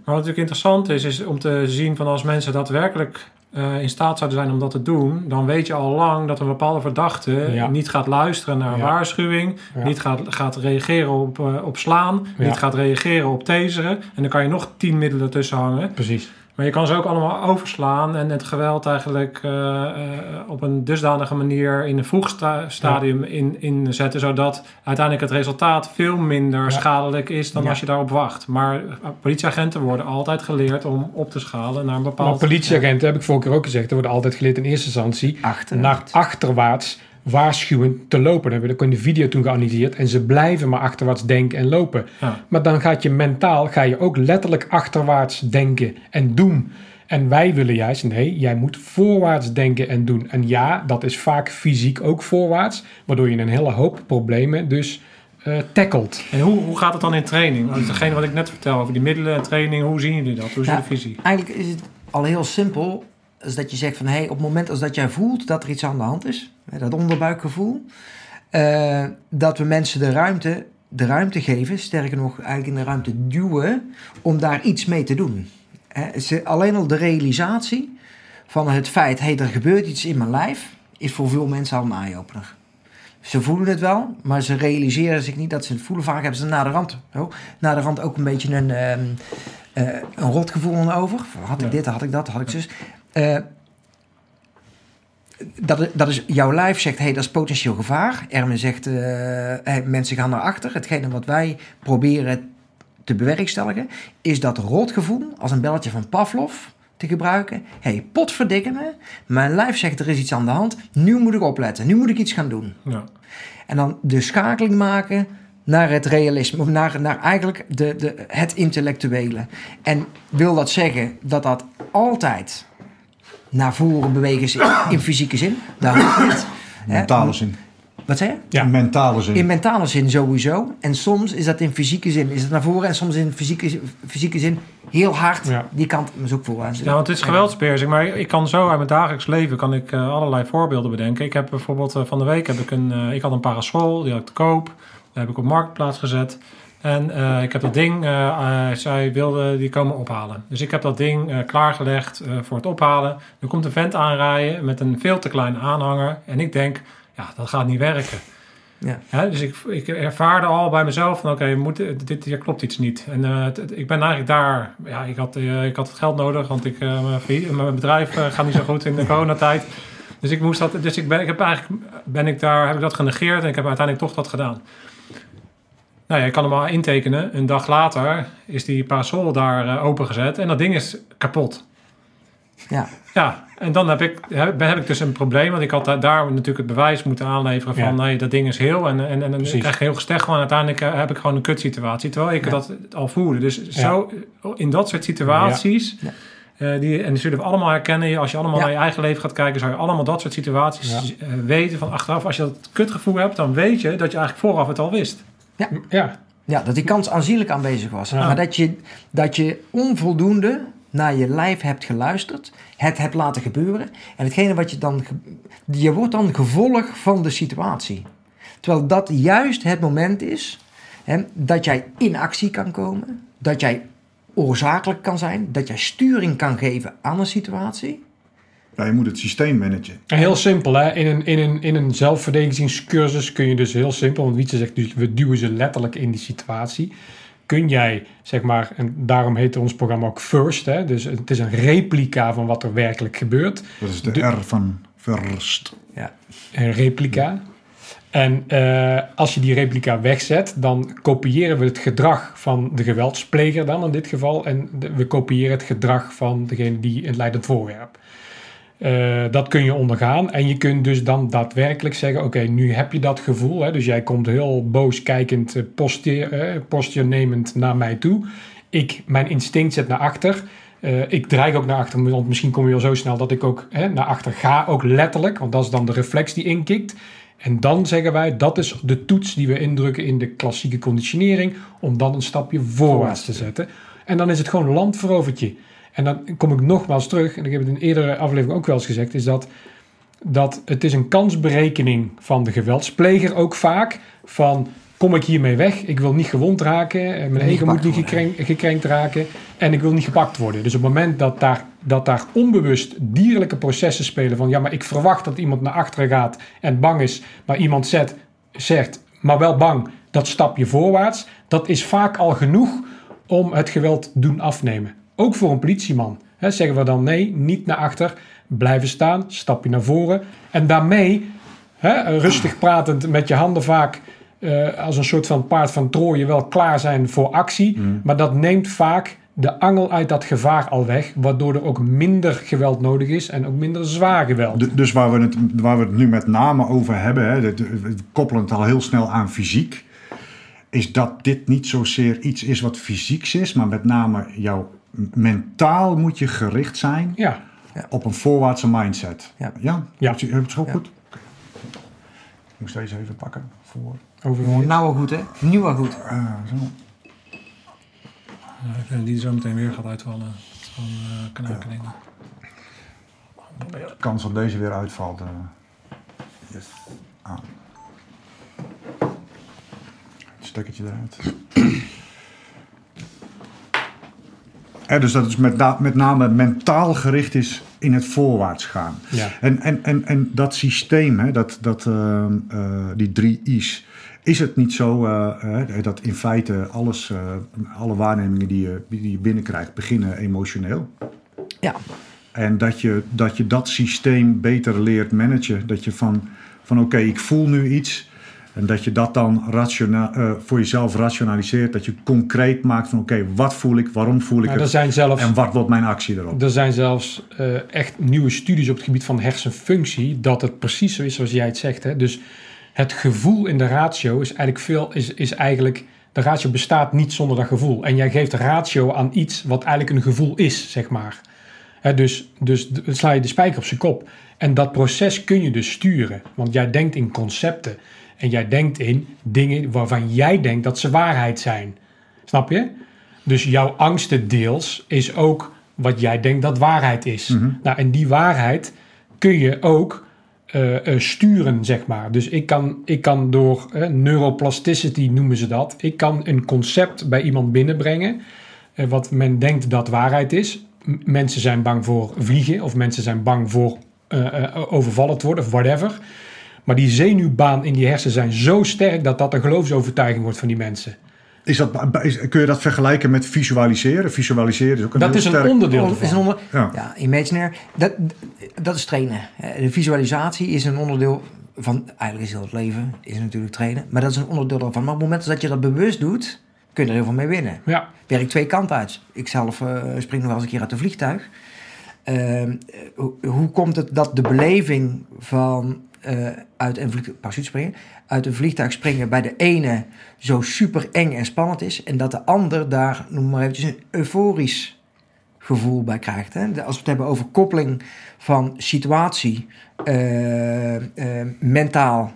Speaker 4: Maar wat natuurlijk interessant is, is om te zien van als mensen daadwerkelijk eh, in staat zouden zijn om dat te doen, dan weet je al lang dat een bepaalde verdachte
Speaker 2: Ja.
Speaker 4: niet gaat luisteren naar
Speaker 2: Ja.
Speaker 4: waarschuwing,
Speaker 2: Ja.
Speaker 4: niet gaat, gaat reageren op, eh, op slaan, niet gaat reageren op taseren. En dan kan je nog tien middelen tussen hangen.
Speaker 2: Precies.
Speaker 4: Maar je kan ze ook allemaal overslaan en het geweld eigenlijk eh, eh, op een dusdanige manier in een vroeg sta- stadium in, inzetten, zodat uiteindelijk het resultaat veel minder schadelijk is dan
Speaker 5: Ja.
Speaker 4: als je daarop wacht. Maar eh, politieagenten worden altijd geleerd om op te schalen naar een
Speaker 2: Maar
Speaker 4: bepaald...
Speaker 2: politieagenten, heb ik vorige keer ook gezegd, er worden altijd geleerd in eerste instantie
Speaker 5: Achteruit.
Speaker 2: naar achterwaarts waarschuwend te lopen. Dat hebben we ook in de video toen geanalyseerd. En ze blijven maar achterwaarts denken en lopen.
Speaker 4: Ja.
Speaker 2: Maar dan gaat je mentaal, ga je ook letterlijk achterwaarts denken en doen. En wij willen juist, nee, jij moet voorwaarts denken en doen. En ja, dat is vaak fysiek ook voorwaarts, waardoor je een hele hoop problemen dus eh tackelt.
Speaker 4: En hoe, hoe gaat het dan in training? Want Degene wat ik net vertel over die middelen en training, hoe zien jullie dat? Hoe is
Speaker 5: Ja.
Speaker 4: jullie visie?
Speaker 5: Eigenlijk is het al heel simpel. Als dat je zegt van, hé, op het moment als dat jij voelt dat er iets aan de hand is, hè, dat onderbuikgevoel, eh, dat we mensen de ruimte, de ruimte geven, sterker nog eigenlijk in de ruimte duwen, om daar iets mee te doen. Alleen al de realisatie van het feit, hé, er gebeurt iets in mijn lijf, is voor veel mensen al een eye-opener. Ze voelen het wel, maar ze realiseren zich niet dat ze het voelen. Vaak hebben ze na de rand, oh, na de rand ook een beetje een, ehm, eh, een rotgevoel over. Had ik
Speaker 4: Ja.
Speaker 5: dit, had ik dat, had ik zus. Eh, dat, dat is, jouw lijf zegt, hé, hey, dat is potentieel gevaar. Ermen zegt, eh, hey, mensen gaan naar achter. Hetgene wat wij proberen te bewerkstelligen, is dat rotgevoel als een belletje van Pavlov te gebruiken. Hé, hey, potverdikke me. Mijn lijf zegt, er is iets aan de hand. Nu moet ik opletten. Nu moet ik iets gaan doen.
Speaker 4: Ja.
Speaker 5: En dan de schakeling maken naar het realisme, of naar, naar eigenlijk de, de, het intellectuele. En wil dat zeggen dat dat altijd naar voren bewegen is in, fysieke zin? Dat hoeft niet.
Speaker 3: Mentale zin.
Speaker 5: Wat zei je?
Speaker 2: Ja.
Speaker 3: In mentale zin.
Speaker 5: In mentale zin sowieso. En soms is dat in fysieke zin is het naar voren. En soms in fysieke, fysieke zin heel hard.
Speaker 2: Ja.
Speaker 5: Die kant is ook voorwaarts.
Speaker 4: Ja, want het is geweldsbeheersing. Maar ik kan zo uit mijn dagelijks leven kan ik, eh, allerlei voorbeelden bedenken. Ik heb bijvoorbeeld eh, van de week heb ik een, eh, ik had een parasol, die had ik te koop. Die heb ik op marktplaats gezet. En eh, ik heb dat ding, eh, eh, zij wilde die komen ophalen. Dus ik heb dat ding klaargelegd voor het ophalen. Er komt een vent aanrijden met een veel te kleine aanhanger. En ik denk, ja, dat gaat niet werken.
Speaker 5: Ja.
Speaker 4: Dus ik, ik ervaarde al bij mezelf van oké, dit, hier klopt iets niet. En ik ben eigenlijk daar, ja, ik had, ik had het geld nodig, want ik, mijn, bedrijf gaat niet zo goed in de coronatijd. Dus ik moest dat, dus ik ben, ik heb eigenlijk, ben ik daar, heb ik dat genegeerd en ik heb uiteindelijk toch dat gedaan. Nou ja, je kan hem al intekenen. Een dag later is die parasol daar eh, opengezet en dat ding is kapot.
Speaker 5: Ja.
Speaker 4: Ja, en dan heb ik, heb, heb ik dus een probleem. Want ik had da- daar natuurlijk het bewijs moeten aanleveren van...
Speaker 2: Ja.
Speaker 4: nee, dat ding is heel. En, en, en dan
Speaker 2: Precies.
Speaker 4: krijg je heel gesteg. En uiteindelijk eh, heb ik gewoon een kutsituatie. Terwijl ik
Speaker 5: Ja.
Speaker 4: dat al voelde. Dus zo, in dat soort situaties...
Speaker 5: Ja.
Speaker 4: eh, die, en die zullen we allemaal herkennen. Als je allemaal
Speaker 5: Ja.
Speaker 4: naar je eigen leven gaat kijken... zou je allemaal dat soort situaties weten van achteraf. Als je dat kutgevoel hebt, dan weet je dat je eigenlijk vooraf het al wist.
Speaker 2: Ja,
Speaker 5: Ja, dat die kans aanzienlijk aanwezig was.
Speaker 4: Ja.
Speaker 5: Maar dat je, dat je onvoldoende naar je lijf hebt geluisterd, het hebt laten gebeuren. En hetgene wat je dan. Je wordt dan gevolg van de situatie. Terwijl dat juist het moment is hè, dat jij in actie kan komen, dat jij oorzakelijk kan zijn, dat jij sturing kan geven aan een situatie.
Speaker 3: Ja, je moet het systeem managen.
Speaker 2: En heel simpel, hè? In een, in, een, in een zelfverdedigingscursus kun je dus heel simpel, want Wietse zegt dus, we duwen ze letterlijk in die situatie. Kun jij, zeg maar, en daarom heet ons programma ook First, hè? dus het is een replica van wat er werkelijk gebeurt.
Speaker 3: Dat is de,
Speaker 2: De-
Speaker 3: R van first.
Speaker 2: Een replica. En eh, als je die replica wegzet, dan kopiëren we het gedrag van de geweldspleger dan in dit geval. En de- we kopiëren het gedrag van degene die het leidend voorwerp. Eh, dat kun je ondergaan. En je kunt dus dan daadwerkelijk zeggen: Oké, nu heb je dat gevoel. Hè, dus jij komt heel boos kijkend, eh, posteer, eh, naar mij toe. Ik, mijn instinct zet naar achter. Ik dreig ook naar achter, want misschien kom je al zo snel dat ik ook hè, naar achter ga. Ook letterlijk, want dat is dan de reflex die inkikt. En dan zeggen wij, dat is de toets die we indrukken in de klassieke conditionering, om dan een stapje voorwaarts te zetten. En dan is het gewoon landverovertje. En dan kom ik nogmaals terug, en ik heb het in een eerdere aflevering ook wel eens gezegd, is dat, dat het is een kansberekening van de geweldspleger ook vaak, van kom ik hiermee weg, ik wil niet gewond raken, eh, mijn
Speaker 5: Niet
Speaker 2: ego moet niet gekrenkt, gekrenkt raken en ik wil niet gepakt worden. Dus op het moment dat daar, dat daar onbewust dierlijke processen spelen van ja, maar ik verwacht dat iemand naar achteren gaat en bang is, maar iemand zet, zegt, maar wel bang, dat stapje voorwaarts, dat is vaak al genoeg om het geweld doen afnemen. Ook voor een politieman. Zeggen we dan nee, niet naar achter, blijven staan, stapje naar voren. En daarmee, rustig pratend met je handen vaak eh, als een soort van paard van Troje wel klaar zijn voor actie. Maar dat neemt vaak de angel uit dat gevaar al weg, waardoor er ook minder geweld nodig is en ook minder zwaar geweld.
Speaker 3: Du- Dus waar we, het, waar we het nu met name over hebben, hè, dat- we koppelen het al heel snel aan fysiek, is dat dit niet zozeer iets is wat fysieks is, maar met name jouw mentaal moet je gericht zijn
Speaker 2: Ja,
Speaker 3: op een voorwaartse mindset.
Speaker 5: Ja.
Speaker 3: Ja?
Speaker 2: Ja.
Speaker 3: Heb je het zo goed? Ik moest deze even pakken. Voor.
Speaker 2: over
Speaker 5: Nou wel goed, hè? Nu wel goed.
Speaker 3: Ah, zo.
Speaker 4: Ja, ik denk dat die zo meteen weer gaat uitvallen. Van uh.
Speaker 3: De kans dat deze weer uitvalt. eh yes. stekkertje eruit. Ja, dus dat het met, met name mentaal gericht is in het voorwaarts gaan.
Speaker 2: Ja.
Speaker 3: En, en, en, en dat systeem, hè, dat, dat, eh, eh, die drie I's, is het niet zo eh, eh, dat in feite alles, eh, alle waarnemingen die je, die je binnenkrijgt beginnen emotioneel?
Speaker 5: Ja.
Speaker 3: En dat je dat, je dat systeem beter leert managen. Dat je van, van oké, ik voel nu iets. En dat je dat dan eh, voor jezelf rationaliseert. Dat je concreet maakt van oké, wat voel ik, waarom voel ik
Speaker 2: Nou,
Speaker 3: het.
Speaker 2: zijn zelfs
Speaker 3: En wat wordt mijn actie erop?
Speaker 2: Er zijn zelfs eh, echt nieuwe studies op het gebied van hersenfunctie, dat het precies zo is zoals jij het zegt. Hè? Dus het gevoel in de ratio is eigenlijk veel, is, is eigenlijk, de ratio bestaat niet zonder dat gevoel. En jij geeft ratio aan iets wat eigenlijk een gevoel is, zeg maar. Dus, dus sla je de spijker op zijn kop. En dat proces kun je dus sturen, want jij denkt in concepten. En jij denkt in dingen waarvan jij denkt dat ze waarheid zijn. Snap je? Dus jouw angsten deels is ook wat jij denkt dat waarheid is. Nou, en die waarheid kun je ook eh, eh, sturen, zeg maar. Dus ik kan, ik kan door eh, neuroplasticity noemen ze dat. Ik kan een concept bij iemand binnenbrengen. wat men denkt dat waarheid is. M- mensen zijn bang voor vliegen of mensen zijn bang voor overvallen te worden of whatever. Maar die zenuwbaan in die hersenen zijn zo sterk dat dat een geloofsovertuiging wordt van die mensen.
Speaker 3: Is dat, is, kun je dat vergelijken met visualiseren? Visualiseren is ook een
Speaker 2: Dat
Speaker 3: heel
Speaker 2: is een
Speaker 3: sterk...
Speaker 2: onderdeel
Speaker 5: is een onder,
Speaker 3: Ja.
Speaker 5: ja. imaginaire. Dat, dat is trainen. Eh, De visualisatie is een onderdeel van, eigenlijk is heel het leven, is natuurlijk trainen. Maar dat is een onderdeel daarvan. Maar op het moment dat je dat bewust doet, kun je er heel veel mee winnen.
Speaker 2: Ja,
Speaker 5: Werkt twee kanten uit. Ik zelf eh, spring nog wel eens een keer uit een vliegtuig. Ehm, eh, hoe, hoe komt het dat de beleving van eh, uit een vliegtuig, springen, uit een vliegtuig springen bij de ene zo super eng en spannend is en dat de ander daar, noem maar eventjes, een euforisch gevoel bij krijgt. Hè? Als we het hebben over koppeling van situatie, eh, eh, mentaal,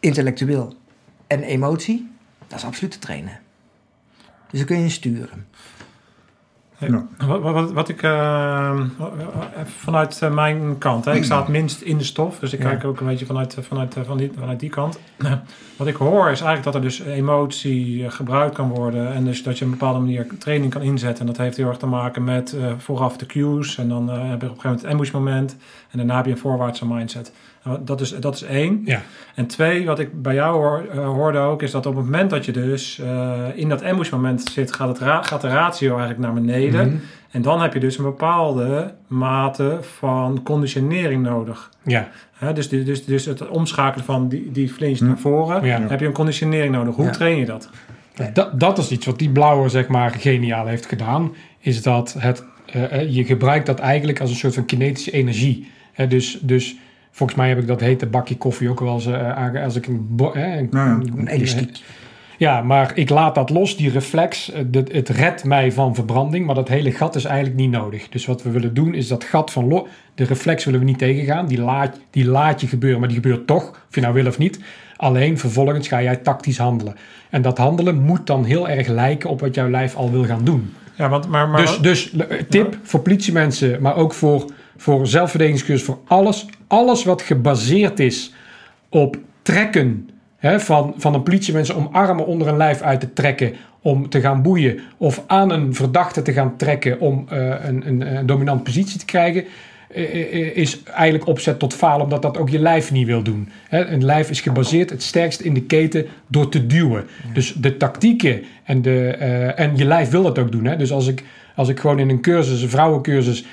Speaker 5: intellectueel en emotie, dat is absoluut te trainen. Dus dan kun je sturen.
Speaker 3: Ja.
Speaker 4: Wat, wat, wat ik eh, vanuit eh, mijn kant, hè, ik sta het minst in de stof, dus ik
Speaker 2: Ja.
Speaker 4: kijk ook een beetje vanuit, eh, vanuit, van die, vanuit die kant. Wat ik hoor is eigenlijk dat er dus emotie gebruikt kan worden en dus dat je op een bepaalde manier training kan inzetten. En dat heeft heel erg te maken met vooraf de cues en dan heb je op een gegeven moment het ambush moment en daarna heb je een voorwaartse mindset. Wat- Dat is, dat is één.
Speaker 2: ja.
Speaker 4: En twee, wat ik bij jou hoor, eh, hoorde ook, is dat op het moment dat je dus eh, in dat ambush moment zit, gaat, het ra- gaat de ratio eigenlijk naar beneden.
Speaker 2: Mhm.
Speaker 4: En dan heb je dus een bepaalde mate van conditionering nodig.
Speaker 2: ja.
Speaker 4: Dus, die- dus, dus het omschakelen van die, die flinch naar voren,
Speaker 2: Ja.
Speaker 4: heb je een conditionering nodig. Hoe
Speaker 5: Ja.
Speaker 4: train je dat?
Speaker 2: Dat, dat is iets wat die blauwe zeg maar geniaal heeft gedaan. Is dat het, eh, je gebruikt dat eigenlijk als een soort van kinetische energie. Dus, dus volgens mij heb ik dat hete bakje koffie ook wel eens eh, aange- als ik een, eh, een,
Speaker 3: Nou ja.
Speaker 5: Een elastiek.
Speaker 2: Ja, maar ik laat dat los, die reflex. eh, dit- Het redt mij van verbranding, maar dat hele gat is eigenlijk niet nodig. Dus wat we willen doen is dat gat van de reflex willen we niet tegengaan. Die laat, die laat je gebeuren, maar die gebeurt toch, of je nou wil of niet. Alleen vervolgens ga jij tactisch handelen. En dat handelen moet dan heel erg lijken op wat jouw lijf al wil gaan doen.
Speaker 4: Ja, want, maar, maar,
Speaker 2: Dus, dus eh, tip voor politiemensen, maar ook voor, voor zelfverdedigingscursus, voor alles. Alles wat gebaseerd is op trekken hè, van, van een politiemensen om armen onder een lijf uit te trekken om te gaan boeien of aan een verdachte te gaan trekken om eh, een, een, een dominante positie te krijgen, eh, eh, is eigenlijk opzet tot falen omdat dat ook je lijf niet wil doen. Een lijf is gebaseerd het sterkst in de keten door te duwen. Dus de tactieken en, de, en je lijf wil dat ook doen. Hè. Dus als ik, Als ik gewoon in een cursus, een vrouwencursus,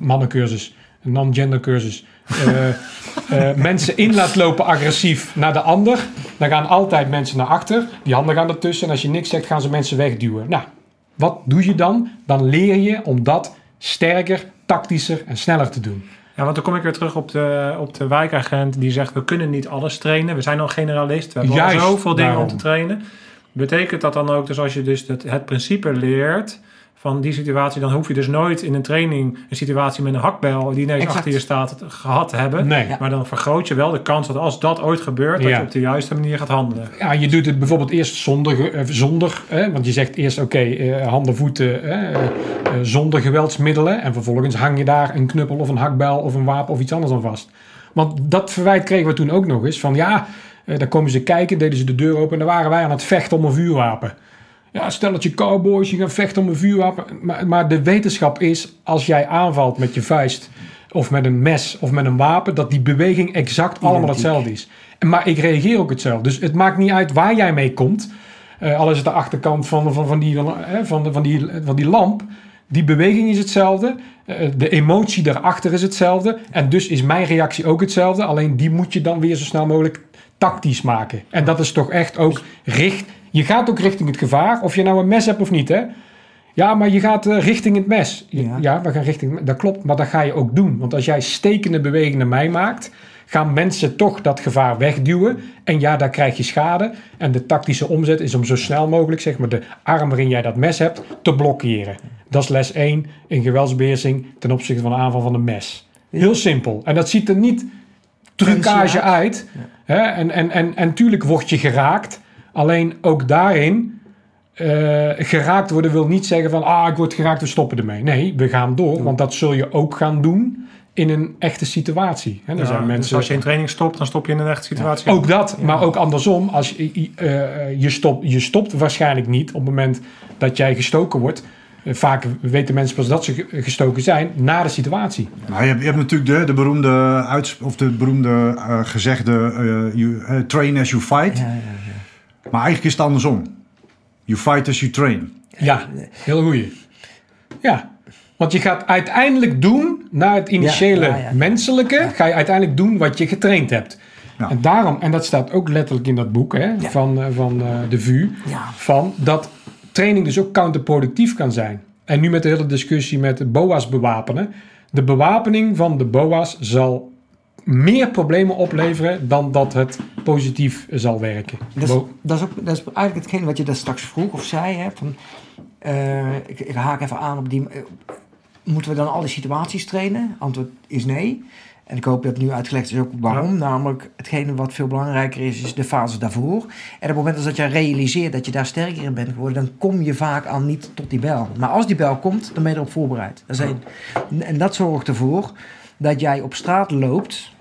Speaker 2: mannencursus, een non-gender cursus, eh, eh, mensen in laat lopen agressief naar de ander, dan gaan altijd mensen naar achter. Die handen gaan ertussen. En als je niks zegt, gaan ze mensen wegduwen. Nou, wat doe je dan? Dan leer je om dat sterker, tactischer en sneller te doen.
Speaker 4: Ja, want dan kom ik weer terug op de, op de wijkagent die zegt: we kunnen niet alles trainen. We zijn al generalist. We hebben al zoveel dingen om te trainen. Betekent dat dan ook, dus als je dus het, het principe leert van die situatie, dan hoef je dus nooit in een training een situatie met een hakbel die ineens
Speaker 5: Exact.
Speaker 4: achter je staat gehad te hebben.
Speaker 2: Nee.
Speaker 5: Ja.
Speaker 4: Maar dan vergroot je wel de kans dat als dat ooit gebeurt, dat
Speaker 2: Ja.
Speaker 4: je op de juiste manier gaat handelen.
Speaker 2: Ja, je doet het bijvoorbeeld eerst zonder, eh, zonder hè, want je zegt eerst oké, eh, handen, voeten, eh, eh, zonder geweldsmiddelen. En vervolgens hang je daar een knuppel of een hakbel of een wapen of iets anders aan vast. Want dat verwijt kregen we toen ook nog eens van ja, eh, daar komen ze kijken, deden ze de deur open en dan waren wij aan het vechten om een vuurwapen. Ja, stel dat je cowboys, je gaat vechten om een vuurwapen. Maar, maar de wetenschap is, als jij aanvalt met je vuist of met een mes of met een wapen, dat die beweging exact allemaal hetzelfde is. Maar ik reageer ook hetzelfde. Dus het maakt niet uit waar jij mee komt. Eh, al is het de achterkant van, van, van, die, van, hè, van, van, die, van die lamp. Die beweging is hetzelfde. Eh, de emotie daarachter is hetzelfde. En dus is mijn reactie ook hetzelfde. Alleen die moet je dan weer zo snel mogelijk tactisch maken. En dat is toch echt ook richt. Je gaat ook richting het gevaar, of je nou een mes hebt of niet, hè? Ja, maar je gaat eh, richting het mes. Ja.
Speaker 5: Ja.
Speaker 2: we gaan richting. Dat klopt, maar dat ga je ook doen. Want als jij stekende bewegingen naar mij maakt, gaan mensen toch dat gevaar wegduwen. En ja, daar krijg je schade. En de tactische omzet is om zo snel mogelijk, zeg maar, de arm waarin jij dat mes hebt, te blokkeren. Dat is les 1 in geweldsbeheersing ten opzichte van de aanval van een mes. Heel simpel. En dat ziet er niet trucage uit. Hè? En, en, en, en tuurlijk word je geraakt. Alleen ook daarin eh, geraakt worden wil niet zeggen van ah, ik word geraakt, we stoppen ermee. Nee, we gaan door, want dat zul je ook gaan doen in een echte situatie. Hè? Er
Speaker 4: Ja,
Speaker 2: zijn
Speaker 4: dus
Speaker 2: mensen,
Speaker 4: als je in training stopt, dan stop je in een echte situatie.
Speaker 2: ook dat, maar ook andersom. Als je, eh, je, stopt, je stopt waarschijnlijk niet op het moment dat jij gestoken wordt. Vaak weten mensen pas dat ze ge- gestoken zijn na de situatie.
Speaker 3: Nou, je, hebt, je hebt natuurlijk de, de beroemde, uits, of de beroemde eh, gezegde eh, you, eh, train as you fight.
Speaker 5: Ja, ja, ja.
Speaker 3: Maar eigenlijk is het andersom. You fight as you train.
Speaker 2: Ja, heel goeie. Ja, want je gaat uiteindelijk doen, naar het initiële
Speaker 5: Ja, ja, ja.
Speaker 2: menselijke, ga je uiteindelijk doen wat je getraind hebt.
Speaker 3: Ja.
Speaker 2: En daarom, en dat staat ook letterlijk in dat boek hè, van, van eh, de VU,
Speaker 5: Ja.
Speaker 2: van dat training dus ook counterproductief kan zijn. En nu met de hele discussie met de BOA's bewapenen. De bewapening van de BOA's zal meer problemen opleveren dan dat het positief zal werken.
Speaker 5: Dat is, dat, is ook, dat is eigenlijk hetgeen wat je daar straks vroeg of zei. Hè, van, eh, ik, ik haak even aan op die. eh, moeten we dan alle situaties trainen? Antwoord is nee. En ik hoop dat het nu uitgelegd is ook waarom. Namelijk, hetgene wat veel belangrijker is, is de fase daarvoor. En op het moment dat je realiseert dat je daar sterker in bent geworden, dan kom je vaak al niet tot die bel. Maar als die bel komt, dan ben je erop voorbereid. Dat. En dat zorgt ervoor dat jij op straat loopt,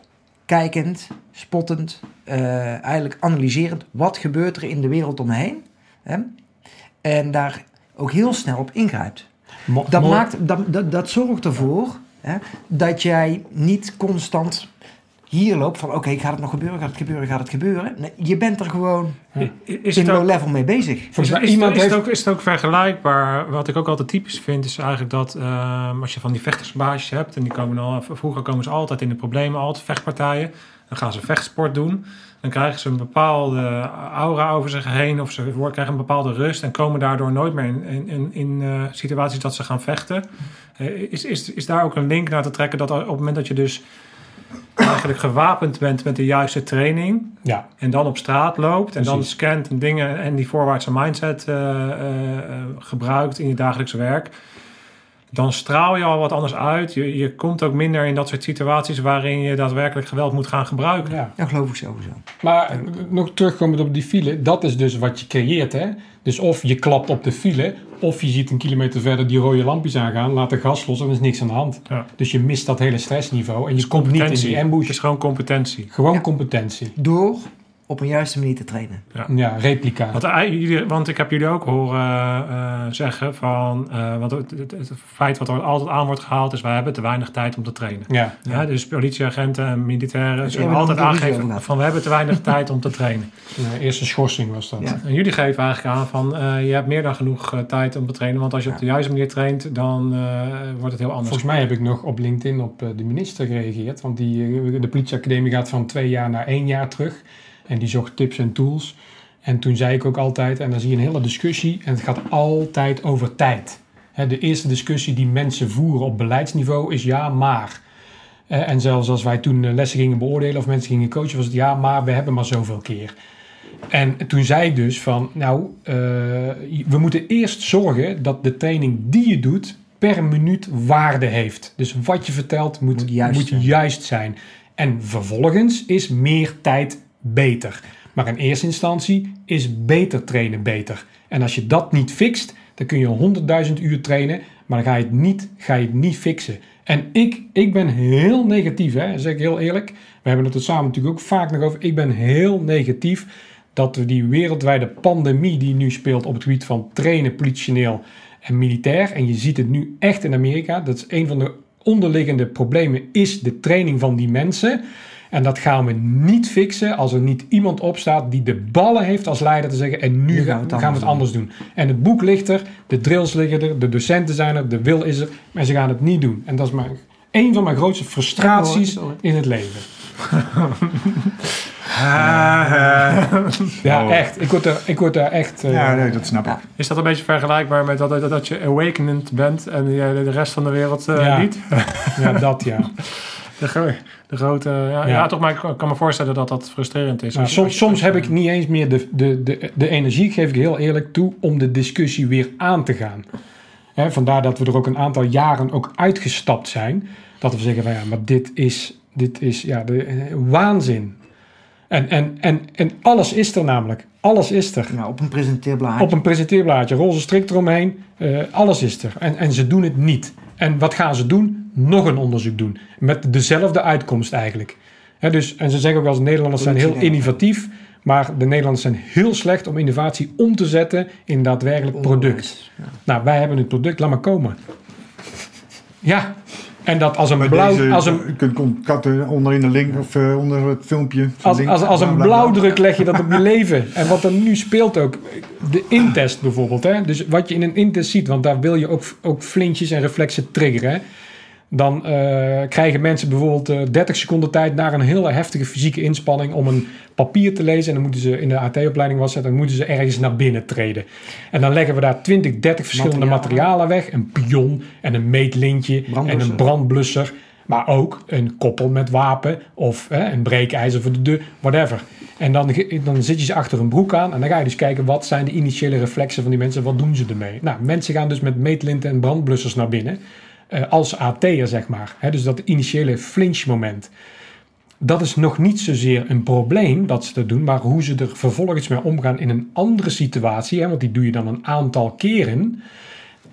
Speaker 5: kijkend, spottend, eh, eigenlijk analyserend. Wat gebeurt er in de wereld omheen? Hè? En daar ook heel snel op ingrijpt.
Speaker 2: Mo-
Speaker 5: Dat, maakt, dat, dat, dat zorgt ervoor hè, dat jij niet constant hier loopt van... oké, gaat het nog gebeuren, gaat het gebeuren, gaat het gebeuren. Nee, je bent er gewoon
Speaker 4: Is
Speaker 5: in low level mee bezig.
Speaker 4: Is,
Speaker 2: Volgens mij
Speaker 4: is,
Speaker 2: iemand
Speaker 4: is,
Speaker 2: heeft-
Speaker 4: het ook, is het ook vergelijkbaar? Wat ik ook altijd typisch vind, is eigenlijk dat ehm, als je van die vechtersbaasjes hebt, en die komen al, vroeger komen ze altijd in de problemen, altijd vechtpartijen. Dan gaan ze vechtsport doen. Dan krijgen ze een bepaalde aura over zich heen, of ze krijgen een bepaalde rust en komen daardoor nooit meer in, in, in, in, eh, situaties dat ze gaan vechten. Eh, is, is, is daar ook een link naar te trekken dat op het moment dat je dus eigenlijk gewapend bent met de juiste training,
Speaker 2: Ja,
Speaker 4: en dan op straat loopt en dan scant en dingen en die voorwaartse mindset eh, gebruikt in je dagelijkse werk, dan straal je al wat anders uit. Je, je komt ook minder in dat soort situaties waarin je daadwerkelijk geweld moet gaan gebruiken.
Speaker 2: ja.
Speaker 5: Dat geloof ik sowieso.
Speaker 2: Maar nog terugkomend op die file, dat is dus wat je creëert. Hè? Dus of je klapt op de file, of je ziet een kilometer verder die rode lampjes aangaan, laat de gas los en er is niks aan de hand.
Speaker 4: Ja.
Speaker 2: Dus je mist dat hele stressniveau en je komt niet in die
Speaker 4: Het
Speaker 2: ambush.
Speaker 4: is gewoon competentie.
Speaker 2: Gewoon
Speaker 5: Ja.
Speaker 2: competentie.
Speaker 5: Door op een juiste manier te trainen.
Speaker 2: Ja, replica.
Speaker 4: Want, eh, want ik heb jullie ook horen eh, zeggen van... eh, want het, het, het feit wat er altijd aan wordt gehaald is... wij hebben te weinig tijd om te trainen.
Speaker 2: Ja,
Speaker 4: Ja, dus politieagenten en militairen
Speaker 5: Dus
Speaker 4: zullen altijd aangeven van... we hebben te weinig tijd om te trainen.
Speaker 2: de eerste schorsing was dat.
Speaker 5: Ja.
Speaker 4: En jullie geven eigenlijk aan van... eh, je hebt meer dan genoeg tijd om te trainen. Want als je op de juiste manier traint... dan eh, wordt het heel anders.
Speaker 2: Volgens mij heb ik nog op LinkedIn op de minister gereageerd. Want die, de politieacademie gaat van twee jaar naar één jaar terug. En die zocht tips en tools. En toen zei ik ook altijd, en dan zie je een hele discussie. En het gaat altijd over tijd. De eerste discussie die mensen voeren op beleidsniveau is ja, maar. En zelfs als wij toen eh, lessen gingen beoordelen of mensen gingen coachen, was het ja, maar we hebben maar zoveel keer. En toen zei ik dus van, nou, eh, we moeten eerst zorgen dat de training die je doet per minuut waarde heeft. Dus wat je vertelt moet,
Speaker 5: Moet juist
Speaker 2: moet
Speaker 5: zijn.
Speaker 2: juist zijn. En vervolgens is meer tijd beter. Maar in eerste instantie is beter trainen beter. En als je dat niet fixt, dan kun je 100.000 uur trainen, maar dan ga je het niet, ga je het niet fixen. En ik, ik ben heel negatief, hè, zeg ik heel eerlijk. We hebben het er samen natuurlijk ook vaak nog over. Ik ben heel negatief dat we die wereldwijde pandemie die nu speelt op het gebied van trainen, politioneel en militair. En je ziet het nu echt in Amerika. Dat is een van de onderliggende problemen, is de training van die mensen. En dat gaan we niet fixen als er niet iemand opstaat die de ballen heeft als leider te zeggen. En nu, gaan, we het, anders doen. En het boek ligt er, de drills liggen er, de docenten zijn er, de wil is er. Maar ze gaan het niet doen. En dat is maar een van mijn grootste frustraties in het leven. Ja,
Speaker 3: Oh.
Speaker 2: echt. Ik word, er, ik word daar echt... eh,
Speaker 3: Ja, nee, dat snap ik.
Speaker 4: Is dat een beetje vergelijkbaar met dat, dat, dat je awakened bent... en de rest van de wereld eh,
Speaker 2: Ja.
Speaker 4: niet?
Speaker 2: ja, dat ja.
Speaker 4: De, gro- de grote... Ja, ja. Toch, maar ik kan me voorstellen dat dat frustrerend is. Als
Speaker 2: soms, soms heb ik niet eens meer de, de, de, de energie, geef ik heel eerlijk toe, om de discussie weer aan te gaan. Vandaar dat we er ook een aantal jaren ook uitgestapt zijn. Dat we zeggen van ja, maar dit is, dit is ja, de, eh, waanzin. En, en, en, en alles is er namelijk. Alles is er.
Speaker 5: Nou, op een presenteerblaadje.
Speaker 2: Op een presenteerblaadje, rol ze strikt eromheen. eh, alles is er. En, en ze doen het niet. En wat gaan ze doen? Nog een onderzoek doen. Met dezelfde uitkomst eigenlijk. Dus, en ze zeggen ook wel eens, Nederlanders zijn heel innovatief. Maar de Nederlanders zijn heel slecht om innovatie om te zetten in daadwerkelijk product.
Speaker 5: Ja.
Speaker 2: Nou, wij hebben het product, laat maar komen. Ja, en dat als een
Speaker 3: Bij
Speaker 2: blauw...
Speaker 3: deze,
Speaker 2: Als een,
Speaker 3: je kunt contact onder in de link of eh, onder het filmpje.
Speaker 2: als,
Speaker 3: Link,
Speaker 2: als, als een
Speaker 3: bla, bla.
Speaker 2: blauwdruk leg je dat op je leven. En wat er nu speelt ook, de intest bijvoorbeeld. Hè? Dus wat je in een intest ziet, want daar wil je ook, ook flintjes en reflexen triggeren. hè. Dan eh, krijgen mensen bijvoorbeeld eh, 30 seconden tijd naar een hele heftige fysieke inspanning om een papier te lezen. En dan moeten ze in de AT-opleiding was het, dan moeten ze ergens naar binnen treden. En dan leggen we daar 20, 30 verschillende
Speaker 5: Materialen.
Speaker 2: materialen weg. Een pion en een meetlintje en een brandblusser. Maar ook een koppel met wapen of hè, een breekijzer voor de deur, whatever. En dan, dan zit je ze achter een broek aan en dan ga je dus kijken wat zijn de initiële reflexen van die mensen, wat doen ze ermee. Nou, mensen gaan dus met meetlinten en brandblussers naar binnen, eh, als AT'er zeg maar. Dus dat initiële flinch moment. Dat is nog niet zozeer een probleem dat ze dat doen, maar hoe ze er vervolgens mee omgaan in een andere situatie, hè, want die doe je dan een aantal keren.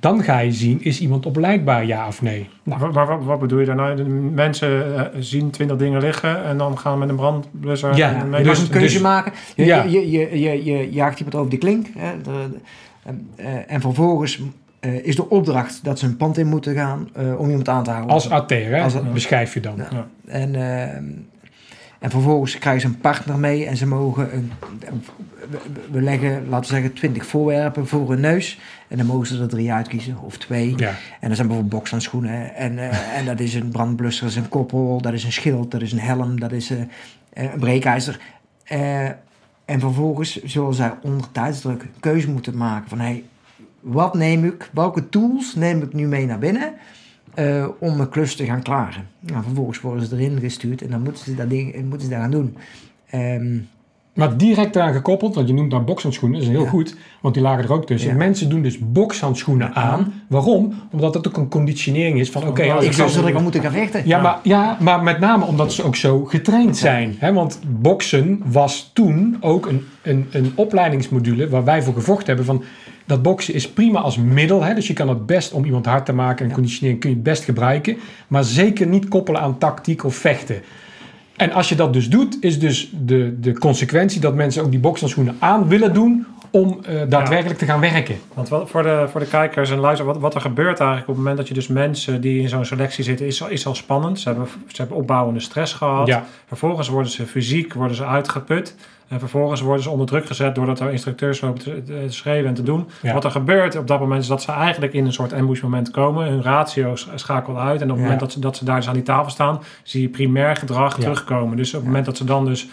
Speaker 2: Dan ga je zien, is iemand opleidbaar ja of nee? Nou,
Speaker 4: wat, wat bedoel je daar nou? Mensen eh, zien twintig dingen liggen en dan gaan met een brandblusser...
Speaker 2: Ja,
Speaker 4: mee-
Speaker 2: dus-
Speaker 5: een keuze
Speaker 2: dus-
Speaker 5: maken. Je,
Speaker 2: Ja.
Speaker 5: je, je, je, je jaagt iemand over de klink. Hè, eh, en vervolgens eh, is de opdracht dat ze een pand in moeten gaan eh, om iemand aan te houden.
Speaker 2: als AT'er, hè,
Speaker 5: Als
Speaker 2: beschrijf je dan.
Speaker 5: Ja. En, eh, en vervolgens krijgen ze een partner mee en ze mogen een, we- leggen, laten we zeggen, twintig voorwerpen voor hun neus. En dan mogen ze er drie uitkiezen, of twee.
Speaker 2: Ja.
Speaker 5: En dat zijn bijvoorbeeld bokshandschoenen. En, eh, en dat is een brandblusser, dat is een koppel, dat is een schild, dat is een helm, dat is een breekijzer. En vervolgens zullen zij onder tijdsdruk een keuze moeten maken van... Hey, wat neem ik, welke tools neem ik nu mee naar binnen eh, om mijn klus te gaan klaren? Nou, vervolgens worden ze erin gestuurd en dan moeten ze dat, ding, moeten ze dat gaan doen. Ehm,
Speaker 2: Maar direct daaraan gekoppeld, want je noemt daar bokshandschoenen, dat is heel
Speaker 5: Ja.
Speaker 2: goed, want die lagen er ook tussen.
Speaker 5: Ja.
Speaker 2: Mensen doen dus bokshandschoenen aan. Waarom? Omdat dat ook een conditionering is van, oké, als
Speaker 5: ik zou zo al moeten gaan vechten.
Speaker 2: Ja, maar, ja, maar met name omdat ze ook zo getraind zijn. Hè? Want boksen was toen ook een, een, een opleidingsmodule waar wij voor gevochten hebben van... Dat boksen is prima als middel. Hè? Dus je kan het best om iemand hard te maken en conditionering kun je het best gebruiken. Maar zeker niet koppelen aan tactiek of vechten. En als je dat dus doet, is dus de, de consequentie dat mensen ook die bokshandschoenen aan willen doen om eh, daadwerkelijk te gaan werken.
Speaker 4: Want wat, voor, de, voor de kijkers en luisteraars, wat, wat er gebeurt eigenlijk op het moment dat je dus mensen die in zo'n selectie zitten, is, al- is al spannend. Ze hebben, ze hebben opbouwende stress gehad.
Speaker 2: Ja.
Speaker 4: Vervolgens worden ze fysiek worden ze uitgeput. En vervolgens worden ze onder druk gezet doordat er instructeurs lopen te, te schreeuwen en te doen.
Speaker 2: Ja.
Speaker 4: Wat er gebeurt op dat moment is dat ze eigenlijk in een soort ambush moment komen. Hun ratio sch- schakelt uit. En op het
Speaker 5: Ja.
Speaker 4: moment dat ze, dat ze daar dus aan die tafel staan, zie je primair gedrag terugkomen. Dus op het moment dat ze dan dus...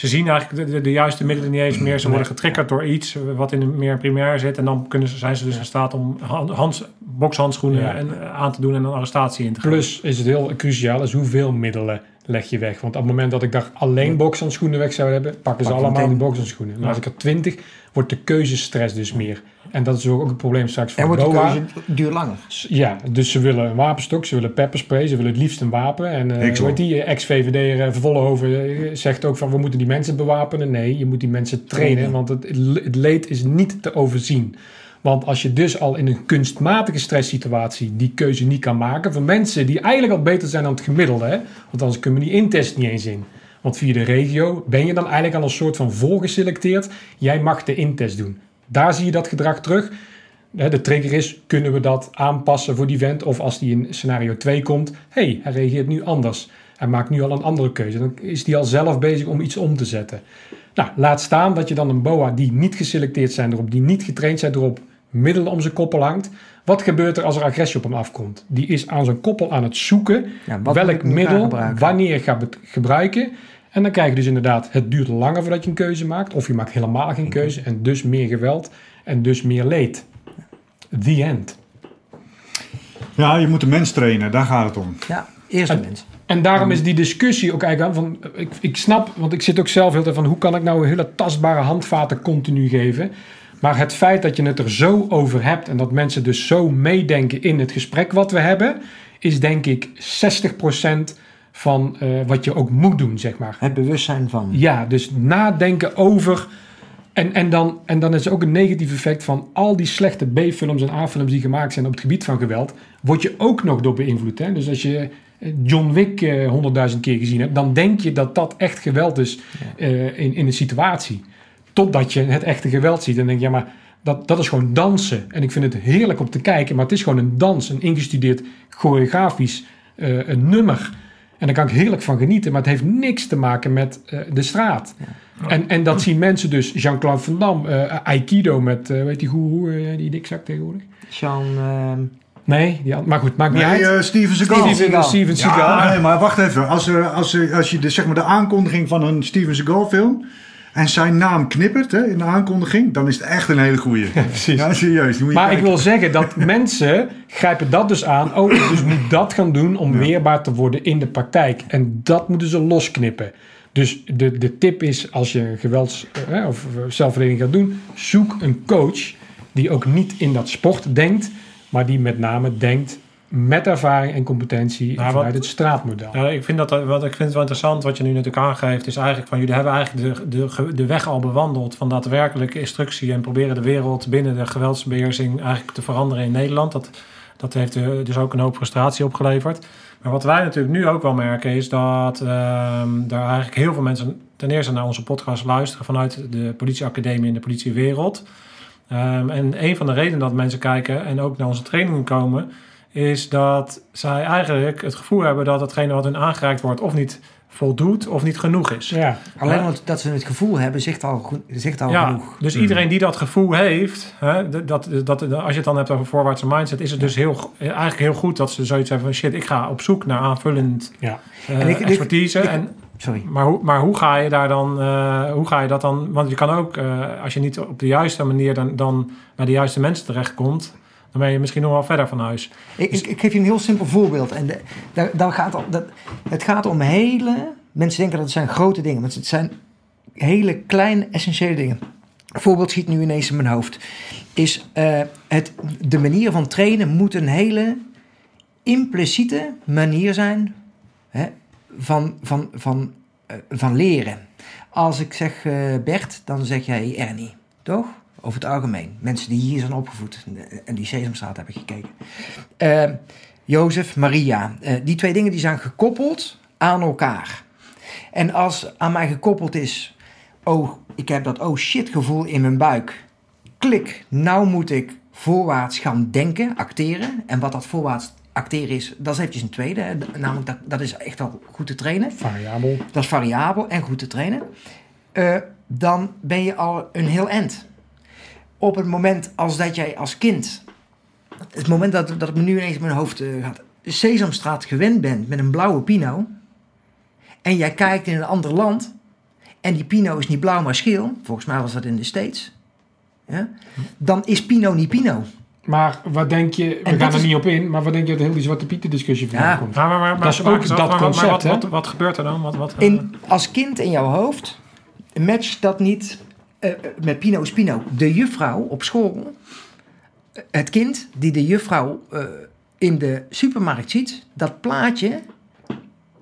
Speaker 4: Ze zien eigenlijk de, de, de juiste middelen niet eens meer. Ze worden getriggerd door iets wat in de meer primair zit. En dan kunnen ze, zijn ze dus in staat om hand, hands- bokshandschoenen
Speaker 2: Ja.
Speaker 4: en, eh, aan te doen en een arrestatie in te gaan.
Speaker 2: Plus is het heel cruciaal, is hoeveel middelen leg je weg. Want op het moment dat ik daar alleen bokshandschoenen weg zou hebben, pakken ze
Speaker 5: Pak
Speaker 2: allemaal
Speaker 5: meteen.
Speaker 2: die bokshandschoenen. Maar
Speaker 4: Ja.
Speaker 2: als ik er twintig, wordt de keuzestress dus meer. En dat is ook een probleem straks voor
Speaker 5: En wordt de
Speaker 2: BOA.
Speaker 5: keuze duur langer.
Speaker 2: Ja, dus ze willen een wapenstok, ze willen pepperspray, ze willen het liefst een wapen. En eh hoe
Speaker 3: wel.
Speaker 2: heet die eh, ex-VVD'er uh, Vollenhoven eh, zegt ook van we moeten die mensen bewapenen. Nee, je moet die mensen trainen,
Speaker 5: Trainen.
Speaker 2: want het, het leed is niet te overzien. Want als je dus al in een kunstmatige stresssituatie die keuze niet kan maken... voor mensen die eigenlijk al beter zijn dan het gemiddelde... Hè? want anders kunnen we die intest niet eens in. Want via de regio ben je dan eigenlijk al een soort van voorgeselecteerd. Jij mag de intest doen. Daar zie je dat gedrag terug. De trigger is, kunnen we dat aanpassen voor die vent? Of als die in scenario 2 komt, hey, hij reageert nu anders. Hij maakt nu al een andere keuze. Dan is hij al zelf bezig om iets om te zetten. Nou, laat staan dat je dan een boa die niet geselecteerd zijn erop, die niet getraind zijn erop, middelen om zijn koppel hangt. Wat gebeurt er als er agressie op hem afkomt? Die is aan zijn koppel aan het zoeken
Speaker 5: Ja,
Speaker 2: welk middel, wanneer ik ga bet- gebruiken. En dan krijg je dus inderdaad, het duurt langer voordat je een keuze maakt. Of je maakt helemaal geen keuze en dus meer geweld en dus meer leed. The end.
Speaker 3: Ja, je moet de mens trainen, daar gaat het om.
Speaker 5: Ja, eerste
Speaker 2: En-
Speaker 5: mens.
Speaker 2: En daarom is die discussie ook eigenlijk aan van, ik, ik snap, want ik zit ook zelf heel tijd van, hoe kan ik nou hele tastbare handvaten continu geven? Maar het feit dat je het er zo over hebt en dat mensen dus zo meedenken in het gesprek wat we hebben, is denk ik 60% van eh, wat je ook moet doen, zeg maar.
Speaker 5: Het bewustzijn van.
Speaker 2: Ja, dus nadenken over. En, en, dan, en dan is er ook een negatief effect van al die slechte B-films en A-films die gemaakt zijn op het gebied van geweld. Word je ook nog door beïnvloed. Hè? Dus als je eh, John Wick eh, honderdduizend keer gezien hebt, dan denk je dat dat echt geweld is in, in een situatie. Totdat je het echte geweld ziet en denk je, ja, maar dat, dat is gewoon dansen. En ik vind het heerlijk om te kijken, maar het is gewoon een dans, een ingestudeerd choreografisch een nummer. En daar kan ik heerlijk van genieten, maar het heeft niks te maken met eh, de straat. En, en dat zien mensen dus, Jean-Claude Van Damme, eh, Aikido met, eh weet die goeroe, eh, die dikzak tegenwoordig?
Speaker 5: Sean, ehm,
Speaker 2: Nee, maar goed, maakt niet
Speaker 3: Nee,
Speaker 2: uit.
Speaker 3: eh, Steven Seagal.
Speaker 5: Steven
Speaker 2: Seagal.
Speaker 3: Ja, nee, maar wacht even. Als, er, als, er, als je de, zeg maar, de aankondiging van een Steven Seagal film... en zijn naam knippert hè, in de aankondiging... dan is het echt een hele goeie. Ja,
Speaker 2: precies.
Speaker 3: serieus. moet je
Speaker 2: Maar ik wil zeggen dat mensen grijpen dat dus aan. Oh, dus moet dat gaan doen om weerbaar te worden in de praktijk. En dat moeten ze losknippen. Dus de, de tip is, als je gewelds- eh, of zelfverdediging gaat doen, zoek een coach die ook niet in dat sport denkt, maar die met name denkt met ervaring en competentie
Speaker 4: Nou,
Speaker 2: vanuit
Speaker 4: wat-
Speaker 2: het straatmodel.
Speaker 4: Ja, ik, vind dat, wat ik vind het wel interessant wat je nu natuurlijk aangeeft, is eigenlijk van jullie hebben eigenlijk de, de, de weg al bewandeld van daadwerkelijke instructie en proberen de wereld binnen de geweldsbeheersing eigenlijk te veranderen in Nederland. Dat, dat heeft eh, dus ook een hoop frustratie opgeleverd. Maar wat wij natuurlijk nu ook wel merken is dat ehm er eigenlijk heel veel mensen ten eerste naar onze podcast luisteren vanuit de politieacademie en de politiewereld. Ehm, en een van de redenen dat mensen kijken en ook naar onze trainingen komen, is dat zij eigenlijk het gevoel hebben dat hetgene wat hun aangereikt wordt of niet voldoet of niet genoeg is.
Speaker 2: Ja,
Speaker 5: alleen omdat dat ze het gevoel hebben, zegt al, zegt al
Speaker 4: Ja,
Speaker 5: genoeg.
Speaker 4: dus iedereen die dat gevoel heeft, hè, dat, dat, dat, als je het dan hebt over voorwaartse mindset, is het dus heel, eigenlijk heel goed dat ze zoiets hebben van shit, ik ga op zoek naar aanvullend
Speaker 2: ja.
Speaker 4: eh,
Speaker 5: En ik- ik-
Speaker 4: expertise.
Speaker 5: ik-
Speaker 4: en,
Speaker 5: Sorry.
Speaker 4: maar, hoe, maar hoe ga je daar dan, eh, hoe ga je dat dan, want je kan ook, eh, als je niet op de juiste manier dan, dan bij de juiste mensen terechtkomt, dan ben je misschien nog wel verder van huis.
Speaker 5: Ik, ik, ik geef je een heel simpel voorbeeld. En de, daar, daar gaat, dat, het gaat om hele... Mensen denken dat het zijn grote dingen. Maar het zijn hele kleine, essentiële dingen. Een voorbeeld schiet nu ineens in mijn hoofd. Is eh, het, de manier van trainen moet een hele impliciete manier zijn hè, van, van, van, eh, van leren. Als ik zeg eh, Bert, dan zeg jij Ernie. Toch? Over het algemeen. Mensen die hier zijn opgevoed en die Sesamstraat hebben gekeken. Eh, Jozef, Maria. Eh, die twee dingen die zijn gekoppeld aan elkaar. En als aan mij gekoppeld is, oh, ik heb dat oh shit gevoel in mijn buik. Klik, nou moet ik voorwaarts gaan denken, acteren. En wat dat voorwaarts acteren is, dat is eventjes een tweede. hè. Namelijk, dat, dat is echt wel goed te trainen.
Speaker 2: Variabel.
Speaker 5: Dat is variabel en goed te trainen. Eh, dan ben je al een heel eind. Op het moment als dat jij als kind... Het moment dat, dat het me nu ineens in mijn hoofd eh, gaat... Sesamstraat gewend bent met een blauwe pino... en jij kijkt in een ander land... en die pino is niet blauw maar scheel... volgens mij was dat in de States... Ja, dan is pino niet pino.
Speaker 2: Maar wat denk je, we gaan er
Speaker 5: is-
Speaker 2: niet op in, maar wat denk je dat heel die Zwarte Pieten discussie vandaan
Speaker 5: Ja.
Speaker 2: komt?
Speaker 4: Maar, maar, maar,
Speaker 2: Dat is
Speaker 4: maar-
Speaker 2: ook
Speaker 4: maar-
Speaker 2: dat
Speaker 4: maar- maar-
Speaker 2: concept,
Speaker 4: wat,
Speaker 2: hè?
Speaker 4: wat, wat gebeurt er dan? Wat, wat, eh,
Speaker 5: In, als kind in jouw hoofd matcht dat niet eh, met Pino is Pino. De juffrouw op school, eh, het kind die de juffrouw eh, in de supermarkt ziet, dat plaatje,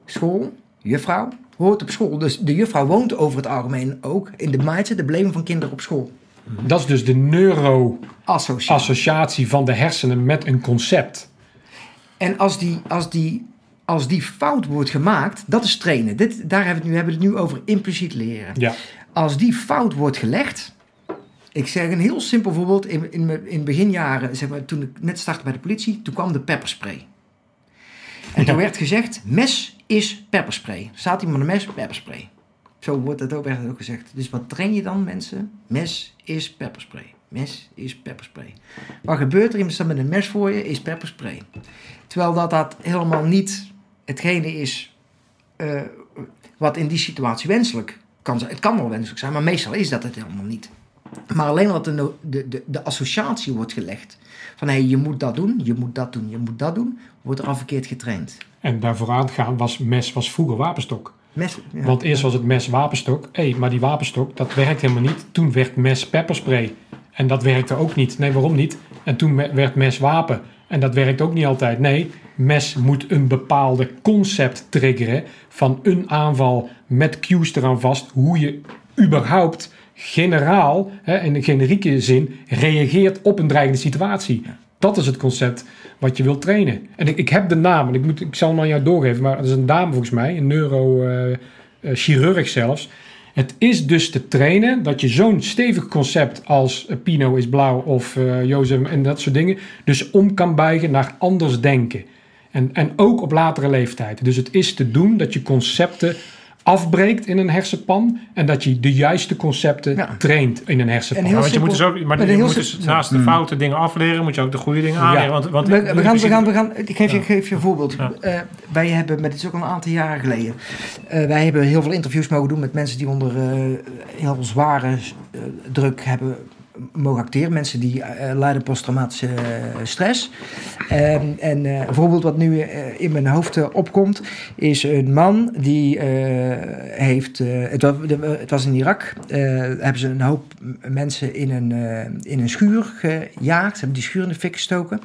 Speaker 5: school, juffrouw, hoort op school. Dus de juffrouw woont over het algemeen ook in de mindset, de beleving van kinderen op school.
Speaker 2: Dat is dus de neuro-associatie
Speaker 5: Associatie.
Speaker 2: van de hersenen met een concept.
Speaker 5: En als die, als, die, als die fout wordt gemaakt, dat is trainen. Dit, daar hebben we, het nu, hebben we het nu over impliciet leren.
Speaker 2: Ja.
Speaker 5: Als die fout wordt gelegd. Ik zeg een heel simpel voorbeeld. In, in, in beginjaren, zeg maar, toen ik net startte bij de politie, toen kwam de pepperspray. En toen
Speaker 2: Ja.
Speaker 5: werd gezegd: mes is pepperspray. Staat iemand een mes? Pepperspray. Zo wordt het ook, werd ook gezegd. Dus wat train je dan, mensen? Mes is pepperspray. Mes is pepperspray. Wat gebeurt er? Iemand staat met een mes voor je, is pepperspray. Terwijl dat, dat helemaal niet hetgene is eh, wat in die situatie wenselijk kan zijn. Het kan wel wenselijk zijn, maar meestal is dat het helemaal niet. Maar alleen wat de, de, de, de associatie wordt gelegd. Van hé, hey, je moet dat doen, je moet dat doen, je moet dat doen. Wordt er al verkeerd getraind.
Speaker 2: En daar vooraan gaan was mes was vroeger wapenstok.
Speaker 5: Mes, ja.
Speaker 2: Want eerst was het mes wapenstok. Hé, maar die wapenstok, dat werkt helemaal niet. Toen werd mes pepperspray. En dat werkte ook niet. Nee, waarom niet? En toen werd mes wapen. En dat werkt ook niet altijd. Nee, mes moet een bepaalde concept triggeren van een aanval met cues eraan vast. Hoe je überhaupt generaal, hè, in de generieke zin, reageert op een dreigende situatie. Dat is het concept wat je wilt trainen. En ik, ik heb de naam, en ik, moet, ik zal hem aan jou doorgeven, maar het is een dame volgens mij, een neurochirurg zelfs. Het is dus te trainen dat je zo'n stevig concept als eh, Pino is blauw of eh Jozef en dat soort dingen, dus om kan buigen naar anders denken. En, en ook op latere leeftijd. Dus het is te doen dat je concepten afbreekt in een hersenpan en dat je de juiste concepten
Speaker 5: Ja.
Speaker 2: traint in een hersenpan.
Speaker 5: En
Speaker 4: Ja,
Speaker 5: heel
Speaker 4: want je moet dus ook, maar
Speaker 5: met
Speaker 4: je moet dus naast de foute dingen afleren, moet je ook de goede dingen aanleren. Want, want
Speaker 5: We, gaan, we, gaan, we gaan, ik geef je,
Speaker 4: Ja.
Speaker 5: ik geef je een voorbeeld.
Speaker 4: Ja.
Speaker 5: Eh, wij hebben, maar dit is ook al een aantal jaren geleden. eh, wij hebben heel veel interviews mogen doen met mensen die onder eh, heel zware druk hebben mogen acteren. Mensen die eh, lijden posttraumatische eh, stress. Ehm, en eh, een voorbeeld wat nu in mijn hoofd opkomt, is een man die heeft. het, was, het was in Irak. hebben ze een hoop mensen in een, in een schuur gejaagd. Ze hebben die schuur in de fik gestoken.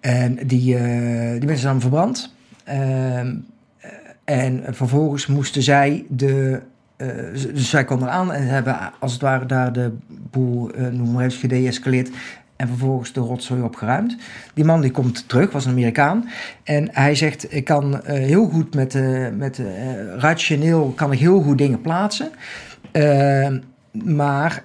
Speaker 5: En die, die mensen zijn verbrand. Ehm, eh, en vervolgens moesten zij de. Eh, dus zij kwamen eraan en hebben als het ware daar de boel, eh noem maar even, gedeescaleerd. En vervolgens de rotzooi opgeruimd. Die man die komt terug, was een Amerikaan. En hij zegt, ik kan eh, heel goed met, met rationeel, kan ik heel goed dingen plaatsen. Maar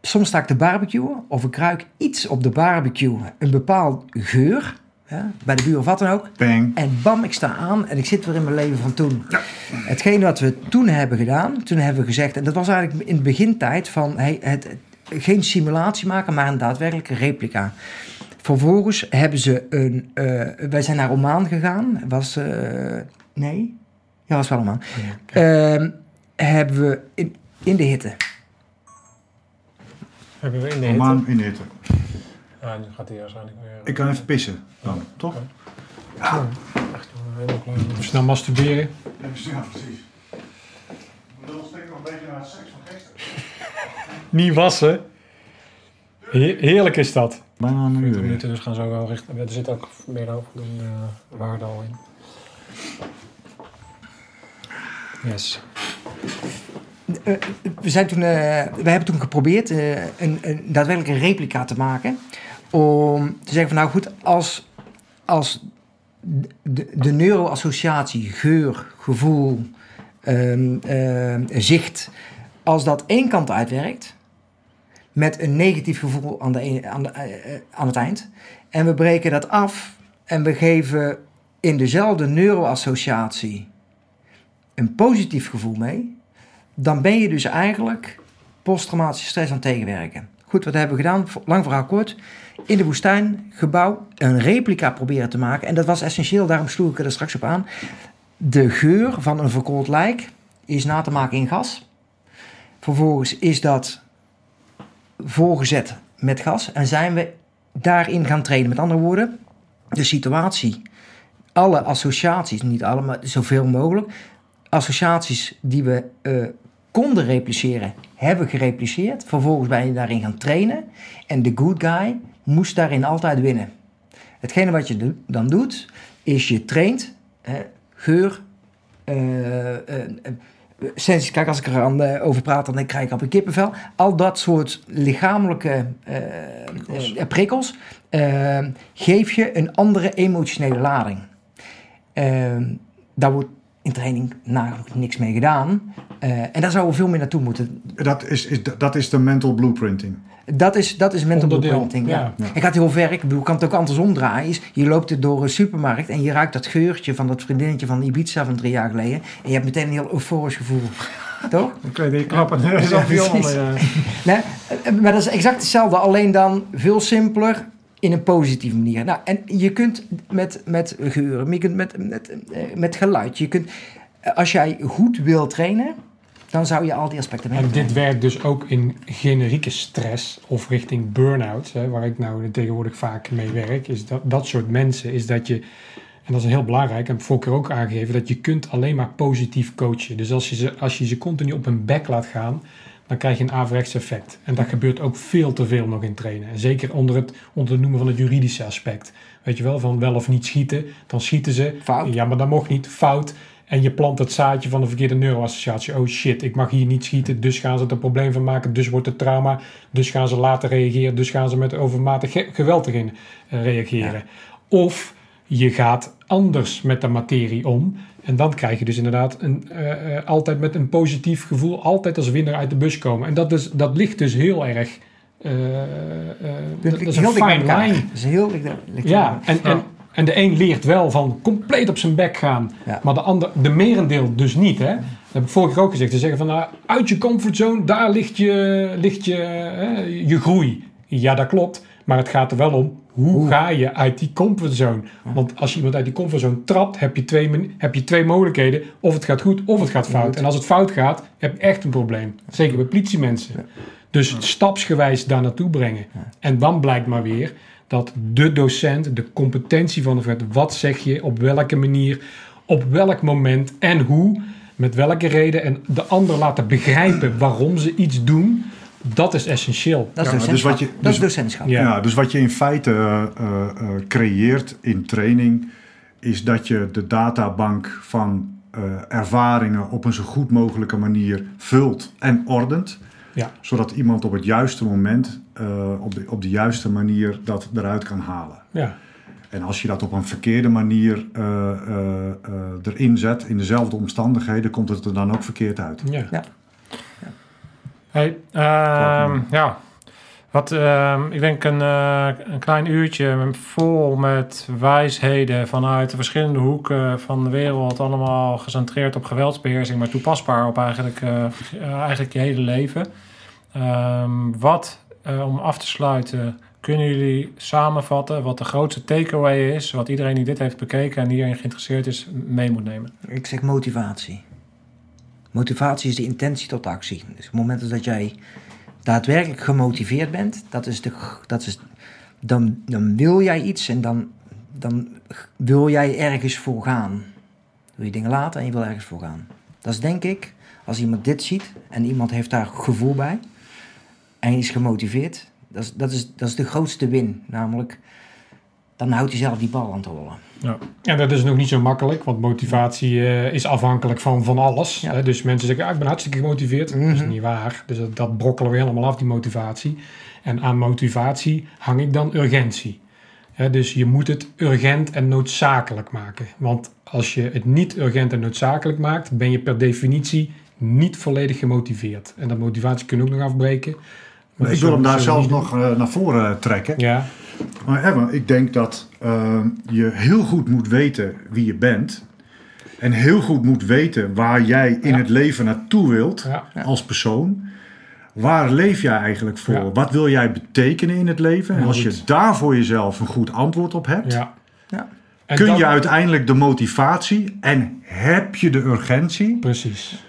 Speaker 5: soms sta ik te barbecuen of ik ruik iets op de barbecue, een bepaald geur, ja, bij de buur of wat dan ook.
Speaker 3: Bang.
Speaker 5: En bam, ik sta aan en ik zit weer in mijn leven van toen. Hetgeen wat we toen hebben gedaan, toen hebben we gezegd, en dat was eigenlijk in de begintijd van hey, het, het- geen simulatie maken, maar een daadwerkelijke replica. Vervolgens hebben ze een, eh, wij zijn naar Oman gegaan, was, eh, nee, ja, was wel Oman. Ehm, hebben we in, in de hitte.
Speaker 4: hebben we in de hitte.
Speaker 3: Oman in de hitte.
Speaker 4: Ja, nu gaat hij waarschijnlijk weer.
Speaker 3: Ik kan even pissen dan, toch?
Speaker 4: Echt jongen, helemaal klaar.
Speaker 2: Snel masturberen.
Speaker 3: Ja, precies. Ik bedoel, steek nog een beetje naar seks van gisteren.
Speaker 2: Niet wassen. He- heerlijk is dat.
Speaker 3: Bijna een
Speaker 4: 20
Speaker 3: uur.
Speaker 4: minuten, dus gaan zo wel richten. Er zit ook meer over dan uh, waarde al in. Yes.
Speaker 5: Eh, we, zijn toen, eh, we hebben toen geprobeerd eh, een, een daadwerkelijke replica te maken. Om te zeggen van nou goed, als, als de, de neuroassociatie geur, gevoel, ehm, ehm, zicht, als dat één kant uitwerkt, met een negatief gevoel aan, de, aan, de, eh, eh, aan het eind, en we breken dat af en we geven in dezelfde neuroassociatie een positief gevoel mee, dan ben je dus eigenlijk posttraumatische stress aan het tegenwerken. Goed, wat hebben we gedaan? Lang verhaal kort. In de woestijn, gebouw, een replica proberen te maken. En dat was essentieel, daarom sloeg ik er straks op aan. De geur van een verkoold lijk is na te maken in gas. Vervolgens is dat voorgezet met gas. En zijn we daarin gaan trainen. Met andere woorden, de situatie, alle associaties, niet alle, maar zoveel mogelijk. Associaties die we eh, konden repliceren, hebben gerepliceerd. Vervolgens ben je daarin gaan trainen. En de good guy moest daarin altijd winnen. Hetgene wat je dan doet, is je traint hè, geur, eh, eh, eh, sensies. Kijk, als ik er aan over praat, dan krijg ik op een kippenvel. Al dat soort lichamelijke prikkels geef je een andere emotionele lading. Eh, daar wordt in training nagenoeg niks mee gedaan. Eh, en daar zouden we veel meer naartoe moeten.
Speaker 3: Dat is, is, dat is de mental blueprinting.
Speaker 5: Dat is, dat is mental
Speaker 2: Onderdeel,
Speaker 5: blueprinting. Ja.
Speaker 2: ja.
Speaker 5: Ik had heel ver. Ik bedoel, kan het ook andersom draaien. Is, je loopt er door een supermarkt en je ruikt dat geurtje van dat vriendinnetje van Ibiza van drie jaar geleden. En je hebt meteen een heel euforisch gevoel. Toch?
Speaker 4: Ik weet niet, klappen. Dat is al veel,
Speaker 5: precies.
Speaker 4: maar, eh,
Speaker 5: Nee, eh, maar dat is exact hetzelfde, alleen dan veel simpeler in een positieve manier. Nou, en je kunt met, met geuren, je kunt met, met, eh, met geluid, je kunt, eh, als jij goed wil trainen, dan zou je al die aspecten mee
Speaker 2: En dit werkt dus ook in generieke stress of richting burn-out, waar ik nou tegenwoordig vaak mee werk. Is dat, dat soort mensen is dat je, en dat is heel belangrijk, en heb ik vorige keer ook aangegeven, dat je kunt alleen maar positief coachen. Dus als je ze, als je ze continu op hun bek laat gaan, dan krijg je een averechts effect. En dat gebeurt ook veel te veel nog in trainen. En zeker onder het, onder het noemen van het juridische aspect. Weet je wel, van wel of niet schieten. Dan schieten ze.
Speaker 5: Fout.
Speaker 2: Ja, maar dat mocht niet. Fout. En je plant het zaadje van de verkeerde neuroassociatie. Oh shit, ik mag hier niet schieten. Dus gaan ze er een probleem van maken. Dus wordt het trauma. Dus gaan ze later reageren. Dus gaan ze met overmatig ge- geweld erin eh, reageren. Of je gaat anders met de materie om. En dan krijg je dus inderdaad een, eh, eh, altijd met een positief gevoel. Altijd als winnaar uit de bus komen. En dat, is, dat ligt dus heel erg... eh, dat, dat is een
Speaker 5: heel
Speaker 2: fine line.
Speaker 5: Dat is heel dik,
Speaker 2: Ja, en, en, en de een leert wel van compleet op zijn bek gaan,
Speaker 5: Ja.
Speaker 2: maar de ander, de merendeel dus niet. Hè? Dat heb ik vorige keer ook gezegd. Ze zeggen van, nou, uit je comfortzone, daar ligt je, ligt je, hè, je groei. Ja, dat klopt, maar het gaat er wel om, hoe ga je uit die comfortzone? Want als je iemand uit die comfortzone trapt, heb je twee, heb je twee mogelijkheden. Of het gaat goed, of het gaat fout. En als het fout gaat, heb je echt een probleem. Zeker bij politiemensen. Dus stapsgewijs daar naartoe brengen. En dan blijkt maar weer dat de docent, de competentie van de vet, wat zeg je, op welke manier, op welk moment en hoe, met welke reden en de ander laten begrijpen waarom ze iets doen, dat is essentieel.
Speaker 5: Dat is
Speaker 3: Ja, dus wat je-
Speaker 5: dat is
Speaker 3: dus-
Speaker 5: docentschap.
Speaker 2: Ja.
Speaker 3: Ja. dus wat je in feite eh, eh, eh, creëert in training, is dat je de databank van eh, ervaringen op een zo goed mogelijke manier vult en ordent.
Speaker 2: Ja.
Speaker 3: Zodat iemand op het juiste moment, eh, op, de, op de juiste manier dat eruit kan halen.
Speaker 2: Ja,
Speaker 3: En als je dat op een verkeerde manier eh, eh, eh, erin zet, in dezelfde omstandigheden, komt het er dan ook verkeerd uit.
Speaker 2: ja.
Speaker 4: Hey, ehm, ja. Wat, ehm, ik denk een, eh, een klein uurtje vol met wijsheden vanuit de verschillende hoeken van de wereld. Allemaal gecentreerd op geweldsbeheersing, maar toepasbaar op eigenlijk, eh, eh, eigenlijk je hele leven. Ehm, wat, eh, om af te sluiten, kunnen jullie samenvatten wat de grootste takeaway is, wat iedereen die dit heeft bekeken en hierin geïnteresseerd is, mee moet nemen?
Speaker 5: Ik zeg motivatie. Motivatie is de intentie tot actie. Dus het moment dat jij daadwerkelijk gemotiveerd bent, dat is de, dat is, dan, dan wil jij iets en dan, dan wil jij ergens voor gaan. Wil je dingen laten en je wil ergens voor gaan. Dat is denk ik, als iemand dit ziet en iemand heeft daar gevoel bij en is gemotiveerd, dat is, dat is, dat is de grootste win. Namelijk, dan houdt hij zelf die bal aan het rollen.
Speaker 2: Ja, dat is nog niet zo makkelijk, want motivatie eh, is afhankelijk van van alles.
Speaker 5: Ja.
Speaker 2: Hè? Dus mensen zeggen, ah, ik ben hartstikke gemotiveerd. Dat is
Speaker 5: Mhm.
Speaker 2: niet waar. Dus dat, dat brokkelen we helemaal af, die motivatie. En aan motivatie hang ik dan urgentie. Ja, dus je moet het urgent en noodzakelijk maken. Want als je het niet urgent en noodzakelijk maakt, ben je per definitie niet volledig gemotiveerd. En dat motivatie kun je ook nog afbreken. Maar
Speaker 3: ik wil hem daar zelfs
Speaker 2: niet
Speaker 3: nog eh, naar voren eh, trekken.
Speaker 2: Ja,
Speaker 3: Maar Emma, ik denk dat eh, je heel goed moet weten wie je bent. En heel goed moet weten waar jij in
Speaker 2: Ja.
Speaker 3: het leven naartoe wilt
Speaker 2: ja,
Speaker 3: als persoon. Waar leef jij eigenlijk voor?
Speaker 2: Ja.
Speaker 3: Wat wil jij betekenen in het leven? En als je daar voor jezelf een goed antwoord op hebt,
Speaker 2: ja.
Speaker 5: Ja.
Speaker 2: En
Speaker 3: kun
Speaker 2: dan-
Speaker 3: je uiteindelijk de motivatie en heb je de urgentie
Speaker 2: Precies.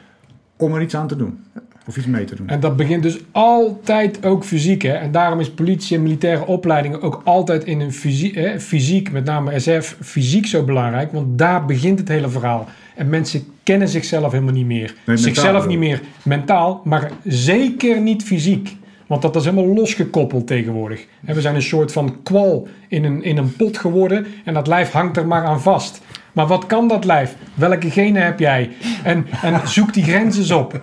Speaker 3: om er iets aan te doen. Of iets mee te doen.
Speaker 2: En dat begint dus altijd ook fysiek. Hè? En daarom is politie en militaire opleidingen ook altijd in een fysiek, hè, fysiek, met name SF, fysiek zo belangrijk. Want daar begint het hele verhaal. En mensen kennen zichzelf helemaal niet meer. zichzelf
Speaker 3: ook.
Speaker 2: niet meer mentaal, maar zeker niet fysiek. Want dat is helemaal losgekoppeld tegenwoordig. En we zijn een soort van kwal in een, in een pot geworden. En dat lijf hangt er maar aan vast. Maar wat kan dat lijf? Welke genen heb jij? En, en zoek die grenzen op.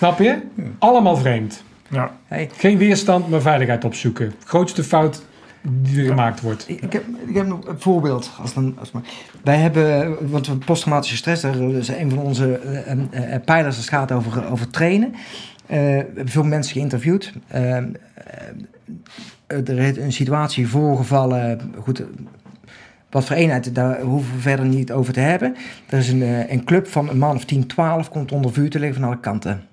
Speaker 2: Snap je? Allemaal vreemd.
Speaker 4: Ja.
Speaker 5: Hey,
Speaker 2: Geen weerstand, maar veiligheid opzoeken. Grootste fout die er gemaakt wordt.
Speaker 5: Ik ik heb, ik heb nog een voorbeeld. Als dan, als maar. Wij hebben, want we posttraumatische stress, dat is een van onze eh, eh, eh, pijlers als het gaat over, over trainen. Eh, we hebben veel mensen geïnterviewd. Er is een situatie voorgevallen. Goed, wat voor eenheid, daar hoeven we verder niet over te hebben. Er is een, een club van een man of 10, 12, komt onder vuur te liggen van alle kanten.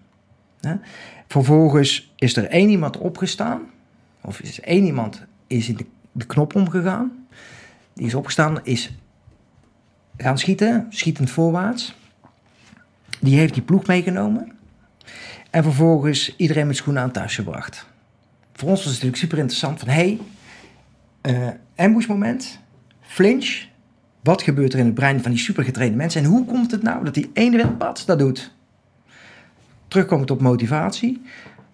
Speaker 5: Vervolgens is er één iemand opgestaan, of is één iemand is in de, de knop omgegaan. Die is opgestaan, is gaan schieten, schietend voorwaarts. Die heeft die ploeg meegenomen. En vervolgens iedereen met schoenen aan thuis gebracht. Voor ons was het natuurlijk super interessant van... hé, hey, eh ambush moment, flinch... wat gebeurt er in het brein van die supergetrainde mensen... en hoe komt het nou dat die ene wetpad dat doet? Terugkomend op motivatie...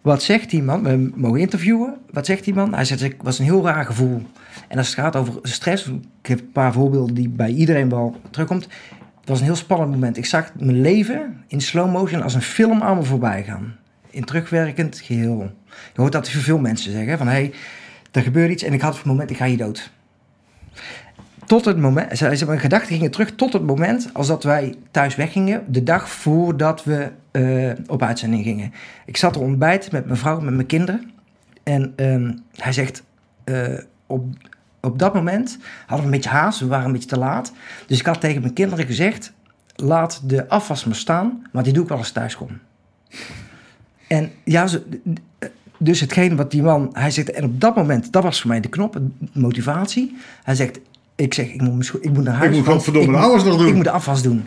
Speaker 5: Wat zegt die man? We mogen interviewen. Wat zegt die man? Hij zegt, het was een heel raar gevoel. En als het gaat over stress, ik heb een paar voorbeelden die bij iedereen wel terugkomt. Het was een heel spannend moment. Ik zag mijn leven in slow motion als een film aan me voorbij gaan. In terugwerkend geheel. Je hoort dat veel mensen zeggen, van hé, hey, er gebeurt iets en ik had het moment, ik ga hier dood. Tot het moment, mijn gedachten gingen terug tot het moment als dat wij thuis weggingen, de dag voordat we eh, op uitzending gingen. Ik zat er ontbijt met mijn vrouw, met mijn kinderen. En ehm, hij zegt, eh, op, op dat moment hadden we een beetje haast, we waren een beetje te laat. Dus ik had tegen mijn kinderen gezegd, laat de afwas maar staan, maar die doe ik wel als thuis kom. En ja, dus hetgeen wat die man, hij zegt, en op dat moment, dat was voor mij de knop, motivatie. Hij zegt, ik zeg, ik moet, ik moet naar huis.
Speaker 3: Ik moet godverdomme
Speaker 5: ik
Speaker 3: de
Speaker 5: moet-
Speaker 3: afwas nog doen.
Speaker 5: Ik moet de afwas doen.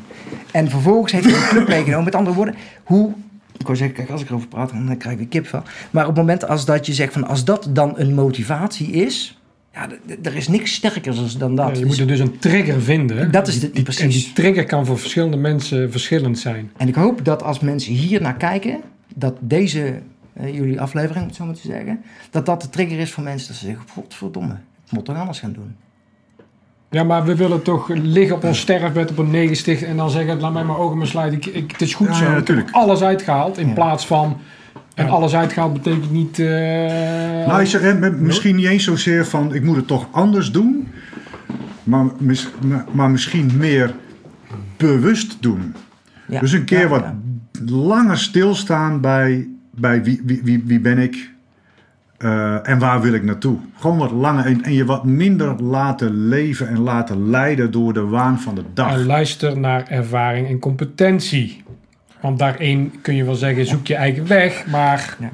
Speaker 5: En vervolgens heeft hij een club meegenomen. Met andere woorden, hoe... Ik wou zeggen, kijk, als ik erover praat, dan krijg ik weer kip van. Maar op het moment als dat je zegt van, als dat dan een motivatie is... Ja, er is niks sterkers dan dat.
Speaker 2: Ja, je moet er dus een trigger vinden.
Speaker 5: Dat is de-
Speaker 2: Die-
Speaker 5: precies.
Speaker 2: En die trigger kan voor verschillende mensen verschillend zijn.
Speaker 5: En ik hoop dat als mensen hier naar kijken, dat deze, eh, jullie aflevering, om het zo maar te zeggen, dat dat de trigger is voor mensen dat ze zeggen, godverdomme, ik moet toch anders gaan doen.
Speaker 2: Ja, maar we willen toch liggen op ons sterfbed op een negensticht en dan zeggen, laat mij mijn ogen maar sluiten. Ik, ik, het is goed
Speaker 3: Ja,
Speaker 2: zo.
Speaker 3: ja, natuurlijk.
Speaker 2: alles uitgehaald in
Speaker 5: Ja.
Speaker 2: plaats van... En alles uitgehaald betekent niet... eh,
Speaker 3: Nou, ik zeg hè, met- misschien niet eens zozeer van ik moet het toch anders doen, maar, mis- maar- maar misschien meer bewust doen.
Speaker 5: Ja.
Speaker 3: Dus een keer
Speaker 5: Ja,
Speaker 3: wat
Speaker 5: ja.
Speaker 3: langer stilstaan bij, bij wie, wie, wie, wie ben ik eh, en waar wil ik naartoe. Gewoon wat langer en, en je wat minder laten leven en laten leiden door de waan van de dag.
Speaker 2: En luister naar ervaring en competentie. Want daarin kun je wel zeggen, zoek je eigen weg, maar
Speaker 5: Ja.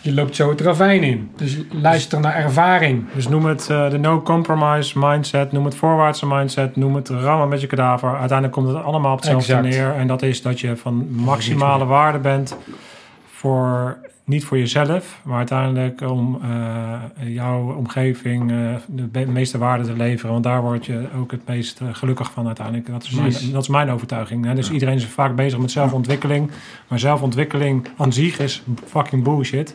Speaker 2: je loopt zo het ravijn in. Dus luister naar ervaring.
Speaker 4: Dus noem het eh, de no-compromise mindset, noem het voorwaartse mindset, noem het rammen met je kadaver. Uiteindelijk komt het allemaal op hetzelfde
Speaker 2: Exact.
Speaker 4: neer. En dat is dat je van maximale waarde bent voor, niet voor jezelf, maar uiteindelijk om eh, jouw omgeving eh, de meeste waarde te leveren. Want daar word je ook het meest eh, gelukkig van uiteindelijk. Dat is dat is mijn overtuiging. Hè? Dus iedereen is vaak bezig met zelfontwikkeling. Maar zelfontwikkeling aan zich is fucking bullshit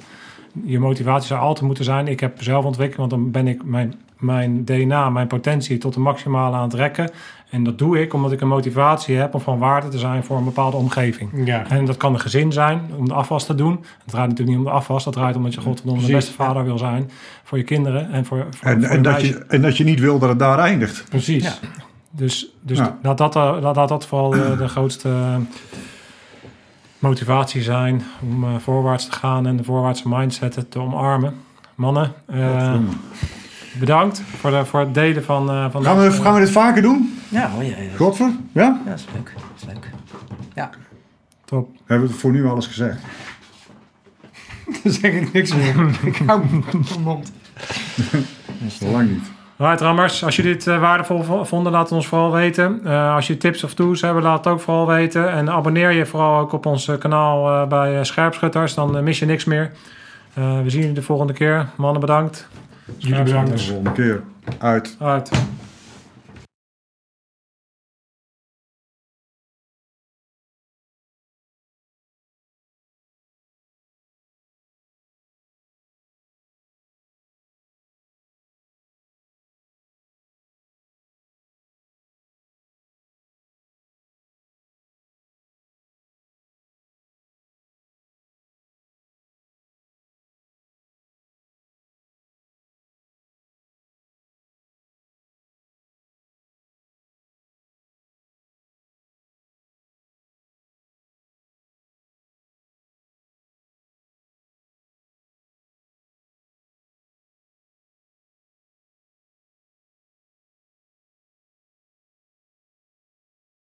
Speaker 4: je motivatie zou altijd moeten zijn: ik heb zelfontwikkeling, want dan ben ik mijn, mijn DNA, mijn potentie tot de maximale aan het rekken. En dat doe ik omdat ik een motivatie heb om van waarde te zijn voor een bepaalde omgeving.
Speaker 2: Ja.
Speaker 4: En dat kan een gezin zijn om de afwas te doen. Het draait natuurlijk niet om de afwas. Dat draait om dat je godverdomme de beste vader wil zijn voor je kinderen en voor, voor,
Speaker 3: En,
Speaker 4: voor
Speaker 3: en,
Speaker 4: je
Speaker 3: dat je, en dat je niet wil dat het daar eindigt.
Speaker 2: Precies.
Speaker 5: Ja.
Speaker 4: Dus, dus
Speaker 3: Ja.
Speaker 4: laat, dat, eh, laat, laat dat vooral de, de grootste eh, motivatie zijn om eh, voorwaarts te gaan en de voorwaartse mindset te omarmen. Mannen, eh,
Speaker 3: Godverdomme.
Speaker 4: Bedankt voor, de, voor het delen van, eh van
Speaker 3: gaan, we, gaan we dit vaker doen?
Speaker 5: Ja, oh ja, ja.
Speaker 3: Godver? Ja?
Speaker 5: Ja, dat is leuk. Dat is leuk. Ja.
Speaker 4: Top.
Speaker 3: Hebben we voor nu alles gezegd?
Speaker 2: Dan zeg ik niks meer. ik hou mijn mond.
Speaker 3: Lang niet.
Speaker 4: Right, Rammers, als je dit eh, waardevol vo- vonden, laat het ons vooral weten. Eh, als je tips of tools hebben, laat het ook vooral weten. En abonneer je vooral ook op ons eh, kanaal eh, bij eh, Scherpschutters, dan eh, mis je niks meer. Eh, we zien jullie de volgende keer. Mannen, bedankt.
Speaker 2: Jullie bedankt.
Speaker 3: De volgende keer. Uit.
Speaker 4: Uit.